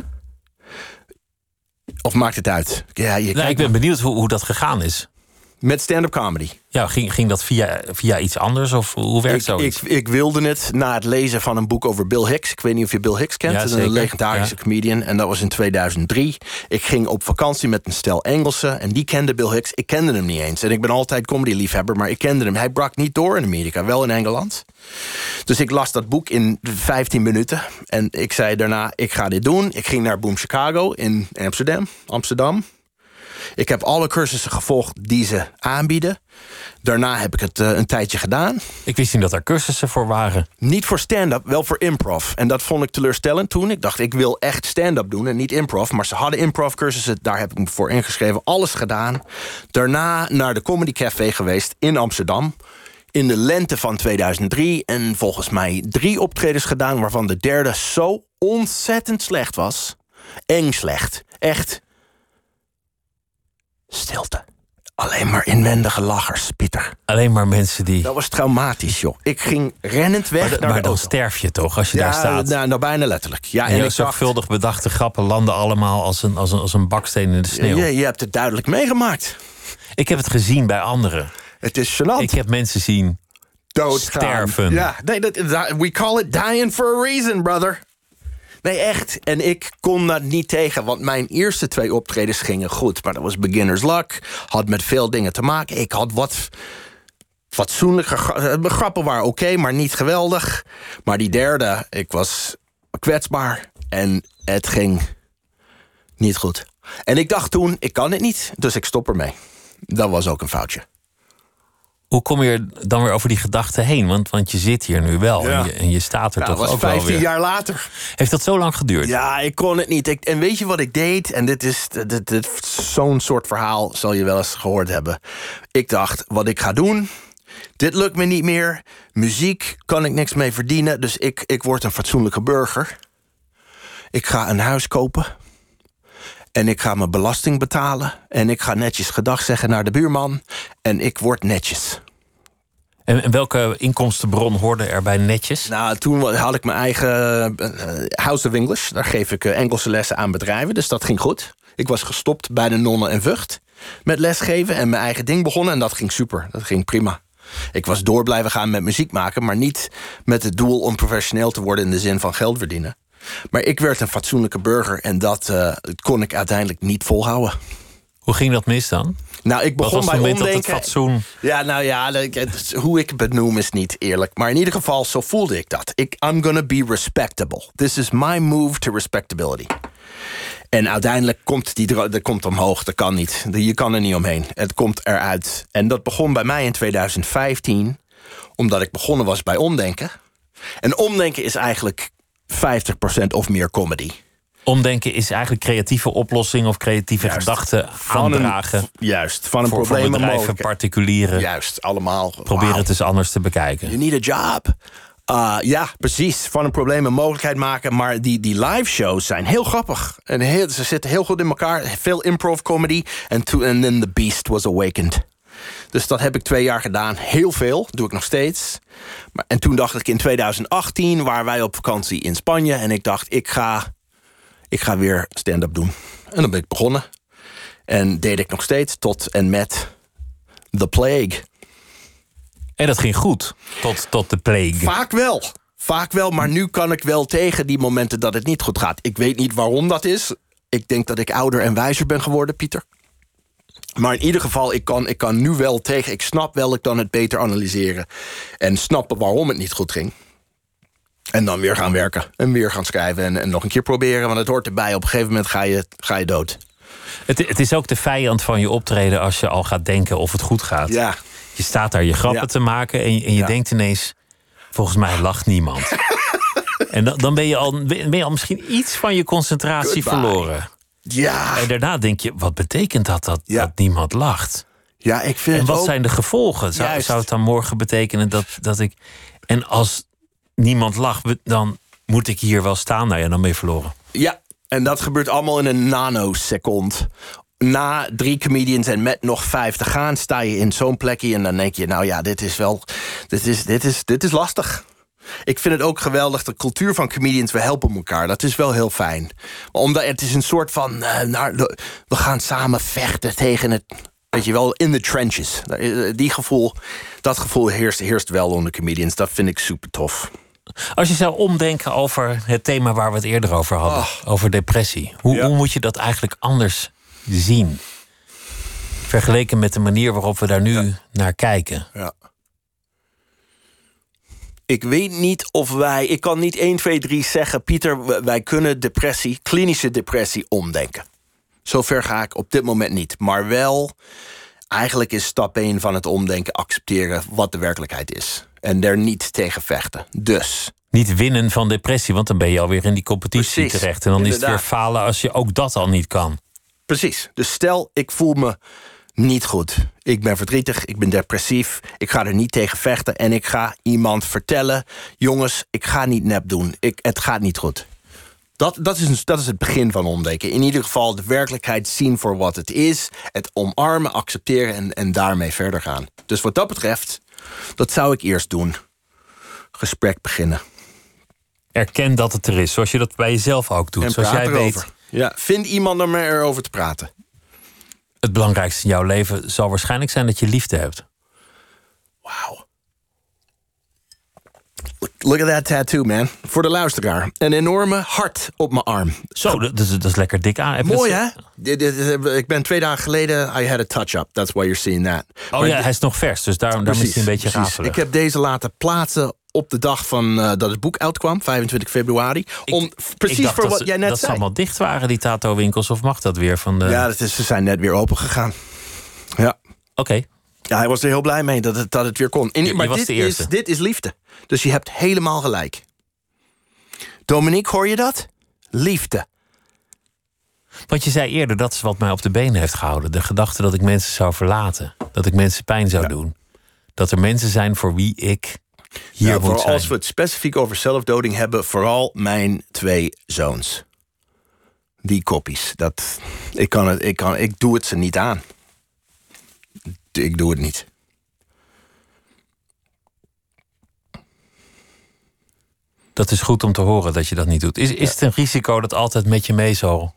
Of maakt het uit? Ja, je Nou, ik ben benieuwd hoe, hoe dat gegaan is. Met stand-up comedy. Ja, ging, ging dat via, via iets anders? Of hoe werkt Ik, zoiets? ik, ik wilde het na het lezen van een boek over Bill Hicks. Ik weet niet of je Bill Hicks kent. Ja, Dat een legendarische Ja. comedian. En dat was in 2003. Ik ging op vakantie met een stel Engelsen. En die kende Bill Hicks. Ik kende hem niet eens. En ik ben altijd comedy-liefhebber, maar ik kende hem. Hij brak niet door in Amerika, wel in Engeland. Dus ik las dat boek in 15 minuten. En ik zei daarna, ik ga dit doen. Ik ging naar Boom Chicago in Amsterdam. Amsterdam. Ik heb alle cursussen gevolgd die ze aanbieden. Daarna heb ik het eh, een tijdje gedaan. Ik wist niet dat er cursussen voor waren. Niet voor stand-up, wel voor improv. En dat vond ik teleurstellend toen. Ik dacht, ik wil echt stand-up doen en niet improv. Maar ze hadden improv-cursussen, daar heb ik me voor ingeschreven. Alles gedaan. Daarna naar de Comedy Café geweest in Amsterdam. In de lente van 2003. En volgens mij drie optredens gedaan... waarvan de derde zo ontzettend slecht was. Eng slecht. Echt. Stilte. Alleen maar inwendige lachers, Pieter. Alleen maar mensen die. Dat was traumatisch, joh. Ik ging rennend weg Maar, naar maar de dan sterf je toch als je daar staat. nou, nou, bijna letterlijk. Ja, en en je ik dacht, zorgvuldig bedachte grappen landen allemaal als een, als een, als een baksteen in de sneeuw. je, je hebt het duidelijk meegemaakt. Ik heb het gezien bij anderen. Het is gênant. Ik heb mensen zien Doodgaan. sterven. Ja, we call it dying for a reason, brother. Nee, echt. En ik kon dat niet tegen, want mijn eerste twee optredens gingen goed. Maar dat was beginner's luck. Had met veel dingen te maken. Ik had wat fatsoenlijke mijn grappen waren oké, maar niet geweldig. Maar die derde, ik was kwetsbaar en het ging niet goed. En ik dacht toen, ik kan het niet, dus ik stop ermee. Dat was ook een foutje. Hoe kom je er dan weer over die gedachten heen? Want, want je zit hier nu wel Ja. en, je, en je staat er Nou, toch was ook wel 15 weer. jaar later. Heeft dat zo lang geduurd? Ja, ik kon het niet. Ik, en weet je wat ik deed? En dit is dit, dit, zo'n soort verhaal zal je wel eens gehoord hebben. Ik dacht, wat ik ga doen, dit lukt me niet meer. Muziek kan ik niks mee verdienen, dus ik, ik word een fatsoenlijke burger. Ik ga een huis kopen. En ik ga mijn belasting betalen. En ik ga netjes gedag zeggen naar de buurman. En ik word netjes. En, en welke inkomstenbron hoorde er bij netjes? Nou, toen had ik mijn eigen eh, House of English. Daar geef ik eh, Engelse lessen aan bedrijven, dus dat ging goed. Ik was gestopt bij de Nonnen en Vught met lesgeven en mijn eigen ding begonnen. En dat ging super, dat ging prima. Ik was door blijven gaan met muziek maken, maar niet met het doel om professioneel te worden in de zin van geld verdienen. Maar ik werd een fatsoenlijke burger en dat eh, kon ik uiteindelijk niet volhouden. Hoe ging dat mis dan? Nou, ik begon bij omdenken. fatsoen... Ja, nou ja, hoe ik het benoem is niet eerlijk. Maar in ieder geval, zo voelde ik dat. Ik, I'm gonna be respectable. This is my move to respectability. En uiteindelijk komt die dat komt omhoog. Dat kan niet. Je kan er niet omheen. Het komt eruit. En dat begon bij mij in 2015. Omdat ik begonnen was bij omdenken. En omdenken is eigenlijk 50% of meer comedy. Omdenken is eigenlijk creatieve oplossingen of creatieve Juist. gedachten een- aandragen. juist, van een voor, voor probleem een bedrijven, particulieren. Juist, allemaal. Proberen Wauw. het eens anders te bekijken. You need a job. Uh, ja, precies. Van een probleem een mogelijkheid maken. Maar die, die live shows zijn heel grappig. En heel, ze zitten heel goed in elkaar. Veel improv comedy. En then the beast was awakened. Dus dat heb ik twee jaar gedaan. Heel veel. Doe ik nog steeds. Maar, en toen dacht ik in 2018 waren wij op vakantie in Spanje. En ik dacht, ik ga, ik ga weer stand-up doen. En dan ben ik begonnen. En deed ik nog steeds tot en met The Plague. En dat ging goed. Tot, tot de plague. Vaak wel. Vaak wel, maar nu kan ik wel tegen die momenten dat het niet goed gaat. Ik weet niet waarom dat is. Ik denk dat ik ouder en wijzer ben geworden, Pieter. Maar in ieder geval, ik kan, ik kan nu wel tegen. Ik snap wel, ik kan het beter analyseren. En snappen waarom het niet goed ging. En dan weer gaan werken. En weer gaan schrijven. En, en nog een keer proberen, want het hoort erbij. Op een gegeven moment ga je, ga je dood. Het, het is ook de vijand van je optreden als je al gaat denken of het goed gaat. Ja, Je staat daar je grappen Ja. te maken en, je- en je Ja. denkt ineens... volgens mij lacht niemand. en dan, dan ben, je al, ben je al misschien iets van je concentratie Goodbye. verloren. ja, En daarna denk je, wat betekent dat dat, Ja. dat niemand lacht? ja ik vind En wat ook... zijn de gevolgen? Zou, zou het dan morgen betekenen dat, dat ik... En als niemand lacht, dan moet ik hier wel staan. Nou ja, dan ben je verloren. Ja, en dat gebeurt allemaal in een nanosecond. Na drie comedians en met nog vijf te gaan, sta je in zo'n plekje en dan denk je, nou ja, dit is wel, dit is, dit is, dit is lastig. Ik vind het ook geweldig, de cultuur van comedians, we helpen elkaar. Dat is wel heel fijn. Omdat het is een soort van, eh, we gaan samen vechten tegen het, weet je wel, in the trenches. Eh, Die gevoel, dat gevoel heerst, heerst wel onder comedians. Dat vind ik super tof. Als je zou omdenken over het thema waar we het eerder over hadden, Oh. over depressie, hoe, Ja. hoe moet je dat eigenlijk anders zien? Vergeleken met de manier waarop we daar nu naar kijken. Ja. Ik weet niet of wij. Ik kan niet 1, 2, 3 zeggen. Pieter, wij kunnen depressie, klinische depressie, omdenken. Zover ga ik op dit moment niet. Maar wel, eigenlijk is stap 1 van het omdenken accepteren wat de werkelijkheid is. En er niet tegen vechten. Dus. Niet winnen van depressie, want dan ben je alweer in die competitie Precies, terecht. En dan is het weer falen als je ook dat al niet kan. Precies. Dus stel, ik voel me niet goed. Ik ben verdrietig, ik ben depressief. Ik ga er niet tegen vechten. En ik ga iemand vertellen: jongens, ik ga niet nep doen. Ik, het gaat niet goed. Dat, dat, is, een- dat is het begin van omdenken. In ieder geval de werkelijkheid zien voor wat het is. Het omarmen, accepteren en, en daarmee verder gaan. Dus wat dat betreft, dat zou ik eerst doen. Gesprek beginnen. Erken dat het er is, zoals je dat bij jezelf ook doet. En zoals praat jij erover. weet, Ja, vind iemand om erover te praten. Het belangrijkste in jouw leven zal waarschijnlijk zijn dat je liefde hebt. Wauw. Look, at that tattoo, man. Voor de luisteraar. Een enorme hart op mijn arm. Zo, dat, dat is- dat is lekker dik aan. Je Mooi, dat- hè? Ik ben twee dagen geleden... I had a touch-up. That's why you're seeing that. Oh Maar ja, hij is nog vers, dus daarom, daarom is hij een beetje precies. rafelig. Ik heb deze laten plaatsen op de dag van eh, dat het boek uitkwam, 25 februari. Om, precies Ik voor dat wat ze- jij net Dat ze zei. allemaal dicht waren, die tato-winkels, of mag dat weer van de... Ja, dat is, ze zijn net weer open gegaan. Ja. Oké, ja, hij was er heel blij mee dat het, dat het weer kon. En- Je- je maar dit is, dit is liefde. Dus je hebt helemaal gelijk. Dominique, hoor je dat? Liefde. want je zei eerder, dat is wat mij op de benen heeft gehouden. De gedachte dat ik mensen zou verlaten. Dat ik mensen pijn zou doen. Dat er mensen zijn voor wie ik hier Ja, moet zijn. als we het specifiek over zelfdoding hebben, vooral mijn twee zoons. Die koppies. Dat, ik, kan het, ik, kan, ik doe het ze niet aan. Ik doe het niet. Dat is goed om te horen dat je dat niet doet. Is, is het een risico dat altijd met je mee zal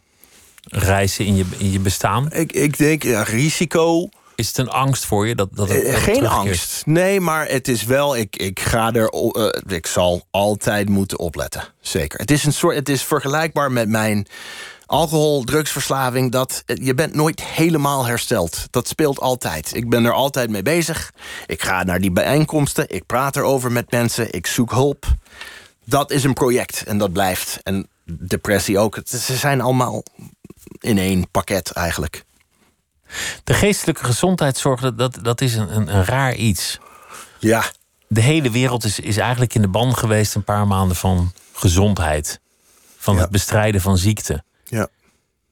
reizen in je, in je bestaan? Ik, ik denk, ja, risico. Is het een angst voor je? Dat, dat het, eh, dat het geen angst. Nee, maar het is wel. Ik, ik ga er. eh, ik zal altijd moeten opletten. Zeker. Het is een soort. Het is vergelijkbaar met mijn alcohol, drugsverslaving. Dat eh, je bent nooit helemaal hersteld. Dat speelt altijd. Ik ben er altijd mee bezig. Ik ga naar die bijeenkomsten. Ik praat erover met mensen. Ik zoek hulp. Dat is een project en dat blijft. En depressie ook. Ze zijn allemaal in één pakket eigenlijk. De geestelijke gezondheidszorg, dat, dat, dat is een, een, een raar iets. Ja, De hele wereld is, is eigenlijk in de ban geweest een paar maanden van gezondheid. Van Ja. het bestrijden van ziekte. Ja,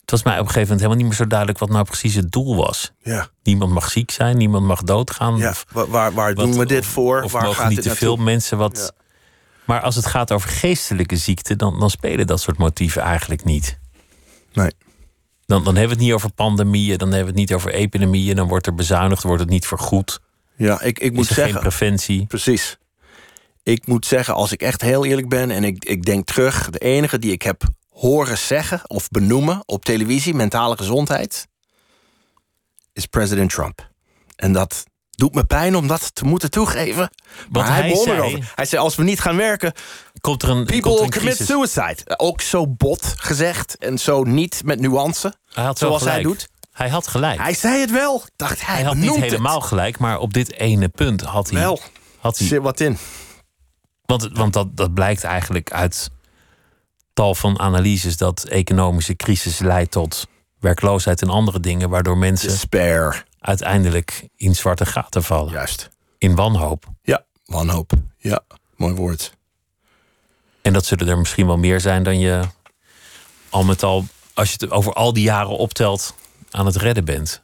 Het was mij op een gegeven moment helemaal niet meer zo duidelijk wat nou precies het doel was. ja. Niemand mag ziek zijn, niemand mag doodgaan. ja. Of, Waar, waar, wat- doen we dit of- voor? Of waar mogen gaat niet te veel mensen wat. Ja. Maar als het gaat over geestelijke ziekte, dan, dan spelen dat soort motieven eigenlijk niet. Nee. Dan, dan hebben we het niet over pandemieën, dan hebben we het niet over epidemieën, dan wordt er bezuinigd, wordt het niet vergoed. Ja, ik, ik moet er geen zeggen. preventie. Precies. Ik moet zeggen, als ik echt heel eerlijk ben en ik, ik denk terug, de enige die ik heb horen zeggen of benoemen op televisie, mentale gezondheid, is president Trump. En dat doet me pijn om dat te moeten toegeven. Maar Want hij, hij begon zei-. Hij zei: als we niet gaan werken, Komt er een, komt er people een commit crisis? suicide. Ook zo bot gezegd en zo niet met nuance. Hij zoals hij doet. Hij had gelijk. Hij zei het wel. Dacht hij, Hij had niet het. helemaal gelijk, maar op dit ene punt had hij. Wel, Had hij zit wat in. Want, want dat, dat blijkt eigenlijk uit tal van analyses dat economische crisis leidt tot werkloosheid en andere dingen, waardoor mensen Despair. uiteindelijk in zwarte gaten vallen. Juist. In wanhoop. Ja, wanhoop. Ja, mooi woord. En dat zullen er misschien wel meer zijn dan je al met al, als je het over al die jaren optelt, aan het redden bent.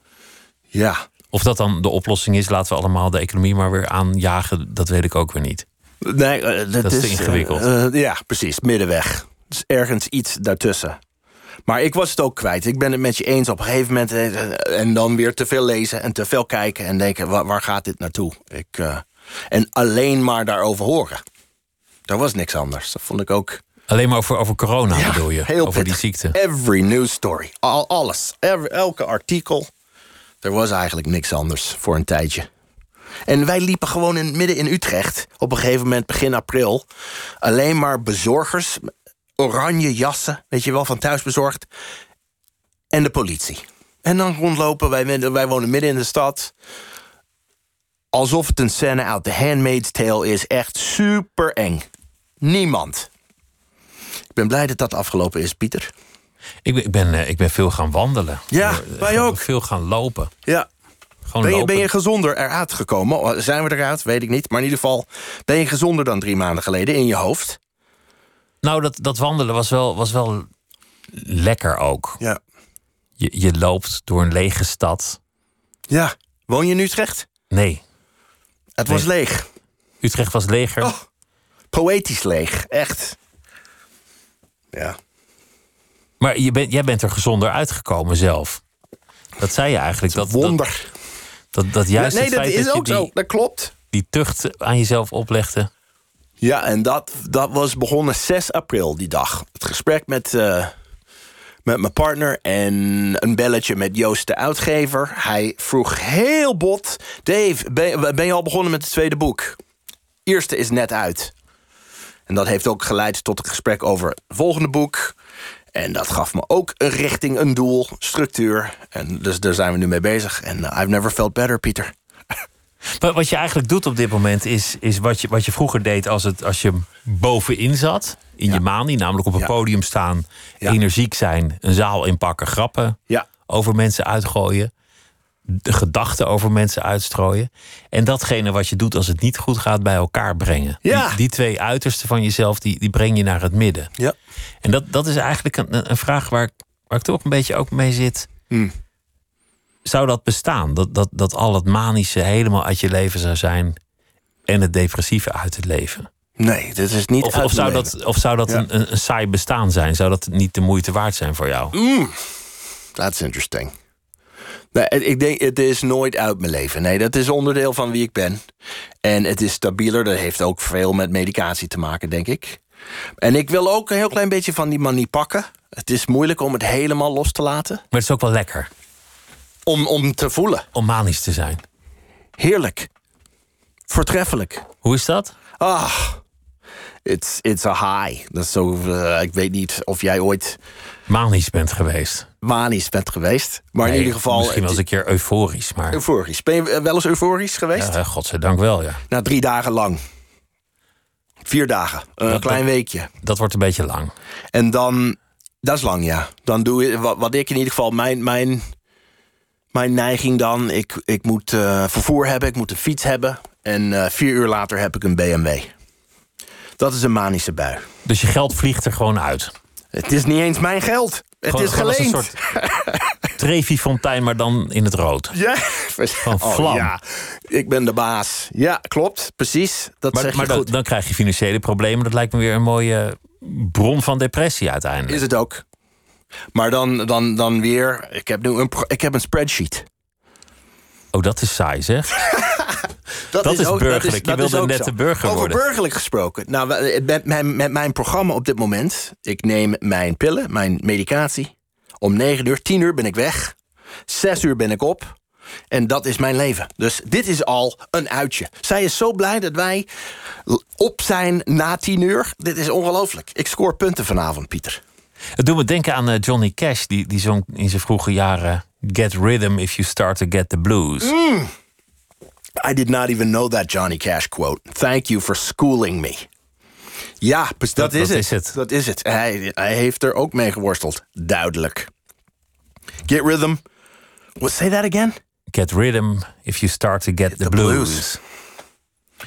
Ja. Of dat dan de oplossing is, laten we allemaal de economie maar weer aanjagen, dat weet ik ook weer niet. Nee, eh, dat, Dat is te ingewikkeld. eh, eh, ja, precies. Middenweg. Dus ergens iets daartussen. Maar ik was het ook kwijt. Ik ben het met je eens op een gegeven moment. eh, En dan weer te veel lezen en te veel kijken. En denken, waar, waar gaat dit naartoe? Ik, eh, en alleen maar daarover horen. Er was niks anders. Dat vond ik ook... Alleen maar over, over corona bedoel je? heel over die ziekte. Every news story. Al, alles. Every- elke artikel. Er was eigenlijk niks anders voor een tijdje. En wij liepen gewoon in, midden in Utrecht. Op een gegeven moment, begin april. Alleen maar bezorgers. Oranje jassen, weet je wel, van thuisbezorgd. En de politie. En dan rondlopen, wij, wij wonen midden in de stad. Alsof het een scène uit The Handmaid's Tale is. Echt super eng. Niemand. Ik ben blij dat dat afgelopen is, Pieter. Ik ben, ik, ben, eh, ik ben veel gaan wandelen. Ja, Eh, wij ook. Veel gaan lopen. Ja. Gewoon Ben je, lopen. ben je gezonder eruit gekomen? Zijn we eruit? Weet ik niet. Maar in ieder geval, ben je gezonder dan drie maanden geleden in je hoofd? Nou, dat, dat wandelen was wel, was wel lekker ook. Ja. Je, je loopt door een lege stad. Ja. Woon je in Utrecht? Nee, Het was Nee. leeg. Utrecht was leger. Oh, poëtisch leeg. Echt. Ja. Maar je bent, jij bent er gezonder uitgekomen zelf. Dat zei je eigenlijk. Dat, dat, Wonder. dat, dat juist nee, het dat is dat ook zo. Dat klopt. die tucht aan jezelf oplegde. Ja, en dat, dat was begonnen 6 april, die dag. Het gesprek met, eh, met mijn partner en een belletje met Joost de uitgever. Hij vroeg heel bot... Dave, ben, je al begonnen met het tweede boek? Eerste is net uit. En dat heeft ook geleid tot een gesprek over het volgende boek. En dat gaf me ook een richting, een doel, structuur. En dus daar zijn we nu mee bezig. En uh, I've never felt better, Pieter. Wat wat je eigenlijk doet op dit moment is, is wat, je, wat je vroeger deed als, het, als je bovenin zat. In Ja. je manie, namelijk op een Ja. podium staan, Ja. energiek zijn, een zaal inpakken, grappen over mensen uitgooien. De gedachten over mensen uitstrooien. En datgene wat je doet als het niet goed gaat, bij elkaar brengen. Ja. Die, die twee uitersten van jezelf, die, die breng je naar het midden. ja. En dat, dat is eigenlijk een, een vraag waar, ik- waar ik toch een beetje ook mee zit. Hmm. Zou dat bestaan? Dat, dat, dat al het manische helemaal uit je leven zou zijn en het depressieve uit het leven? Nee, dit is niet Of, of zou dat, of zou dat Ja. een, een, een saai bestaan zijn? Zou dat niet de moeite waard zijn voor jou? leven. That's interesting. Nee, ik denk, het is nooit uit mijn leven. Nee, dat is onderdeel van wie ik ben. En het is stabieler. Dat heeft ook veel met medicatie te maken, denk ik. En ik wil ook een heel klein beetje van die manie pakken. Het is moeilijk om het helemaal los te laten. Maar het is ook wel lekker Om, om te voelen. om manisch te zijn. Heerlijk. Voortreffelijk. Hoe is dat? Ah, it's, it's a high. Dat is zo, eh, ik weet niet of jij ooit Manisch bent geweest. manisch bent geweest. Maar in ieder geval... Misschien wel eens een keer euforisch, maar. Euforisch. Ben je wel eens euforisch geweest? Ja, godzijdank wel, ja. Nou, drie dagen lang. Vier dagen. Een Dat- klein dat- weekje. Dat wordt een beetje lang. En dan... Dat is lang, ja. Dan doe je... Wat, wat ik in ieder geval... Mijn, mijn, mijn neiging dan... Ik, ik moet eh, vervoer hebben. Ik moet een fiets hebben. En eh, vier uur later heb ik een BMW. Dat is een manische bui. Dus je geld vliegt er gewoon uit. Het is niet eens mijn geld. Het Gewoon- is geleend. een soort Trevi-fontein, maar dan in het rood. Ja, Van vlam. ja, ik ben de baas. Ja, klopt, precies. Dat Maar, zeg maar je dan, goed. dan krijg je financiële problemen. Dat lijkt me weer een mooie bron van depressie uiteindelijk. Is het ook. Maar dan, dan, dan weer, ik heb nu een, ik heb een spreadsheet. Oh, dat is saai zeg. Dat, Dat is burgerlijk. Je wilde ook net de burger Over worden. burgerlijk gesproken. Nou, met mijn, met mijn programma op dit moment... ik neem mijn pillen, mijn medicatie... om 9 uur, 10 uur ben ik weg. 6 uur ben ik op. En dat is mijn leven. Dus dit is al een uitje. Zij is zo blij dat wij op zijn na 10 uur. Dit is ongelooflijk. Ik scoor punten vanavond, Pieter. Het doet me denken aan eh, Johnny Cash. Die, die zong in zijn vroege jaren... Get rhythm if you start to get the blues. Mm. I did not even know that Johnny Cash quote. Thank you for schooling me. Ja, dat, Dat- is, dat het. is het. Dat is het. Hij, hij heeft er ook mee geworsteld. Duidelijk. Get rhythm. What, say that again? Get rhythm if you start to get the, The blues. blues.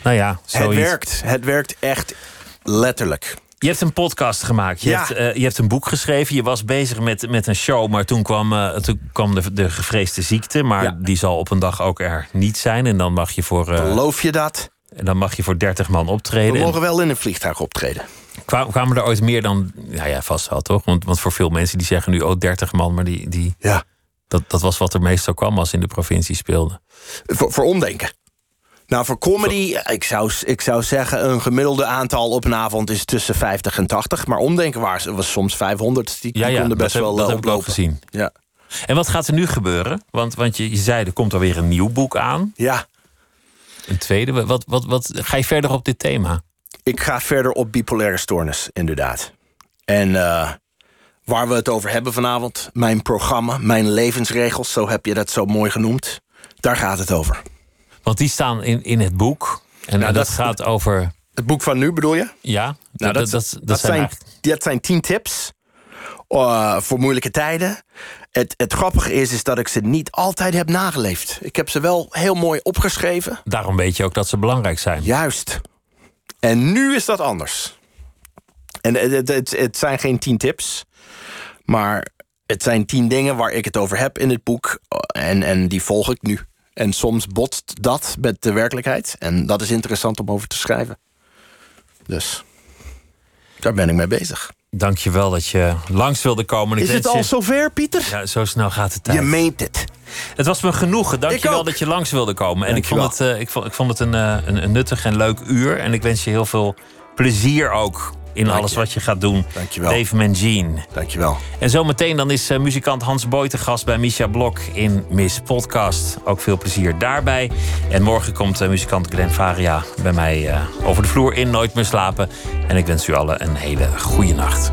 Nou ja, Het werkt. Het werkt echt letterlijk. Je hebt een podcast gemaakt. Je, Ja. hebt, eh, je hebt een boek geschreven. Je was bezig met, met een show, maar toen kwam, eh, toen kwam de, de gevreesde ziekte. Maar Ja. die zal op een dag ook er niet zijn. En dan mag je voor, eh, Geloof je dat? en dan mag je voor 30 man We optreden. En mogen wel in een vliegtuig optreden. kwa- kwamen er ooit meer dan. Nou ja, vast wel toch? Want, want voor veel mensen die zeggen nu oh 30 man, maar die, die, Ja. dat, dat was wat er meestal kwam als in de provincie speelde. Voor, voor omdenken. Nou, voor comedy, ik zou, ik zou zeggen... een gemiddelde aantal op een avond is tussen 50 en 80. Maar omdenken was, was soms 500. Die, Ja, ja, konden best heb, wel dat eh, heb ik ook oplopen. gezien. Ja. En wat gaat er nu gebeuren? Want, want je, je zei, er komt alweer een nieuw boek aan. ja, Een tweede. Wat, wat, wat, ga je verder op dit thema? ik ga verder op bipolaire stoornis, inderdaad. En eh, waar we het over hebben vanavond... mijn programma, mijn levensregels, zo heb je dat zo mooi genoemd... daar gaat het over. Want die staan in, in het boek. En Nou, dat, dat- gaat over. Het boek van nu bedoel je? Ja, Nou, dat, dat, dat, zijn, eigenlijk- dat zijn tien tips eh, voor moeilijke tijden. Het, het grappige is, is dat ik ze niet altijd heb nageleefd. Ik heb ze wel heel mooi opgeschreven. Daarom weet je ook dat ze belangrijk zijn. Juist. En nu is dat anders. En het, het, het, het zijn geen tien tips, maar het zijn tien dingen waar ik het over heb in het boek. En, en die volg ik nu. En soms botst dat met de werkelijkheid. En dat is interessant om over te schrijven. Dus daar ben ik mee bezig. Dank je wel dat je langs wilde komen. Ik Is het al je- zover, Pieter? Ja, zo snel gaat de tijd. Je meent het. Het was me genoegen. Dank Ik je wel ook. dat je langs wilde komen. En ik vond, Dankjewel. het, eh, ik, vond, ik vond het een, eh, een, een nuttig en leuk uur. En ik wens je heel veel plezier ook in Dank alles je. wat je gaat doen. Dankjewel. Dave Mangine. Dankjewel. En zometeen dan is eh, muzikant Hans Boy te gast bij Misha Blok in Miss Podcast. Ook veel plezier daarbij. En morgen komt eh, muzikant Glenn Faria bij mij eh, over de vloer in Nooit meer slapen. En ik wens u allen een hele goede nacht.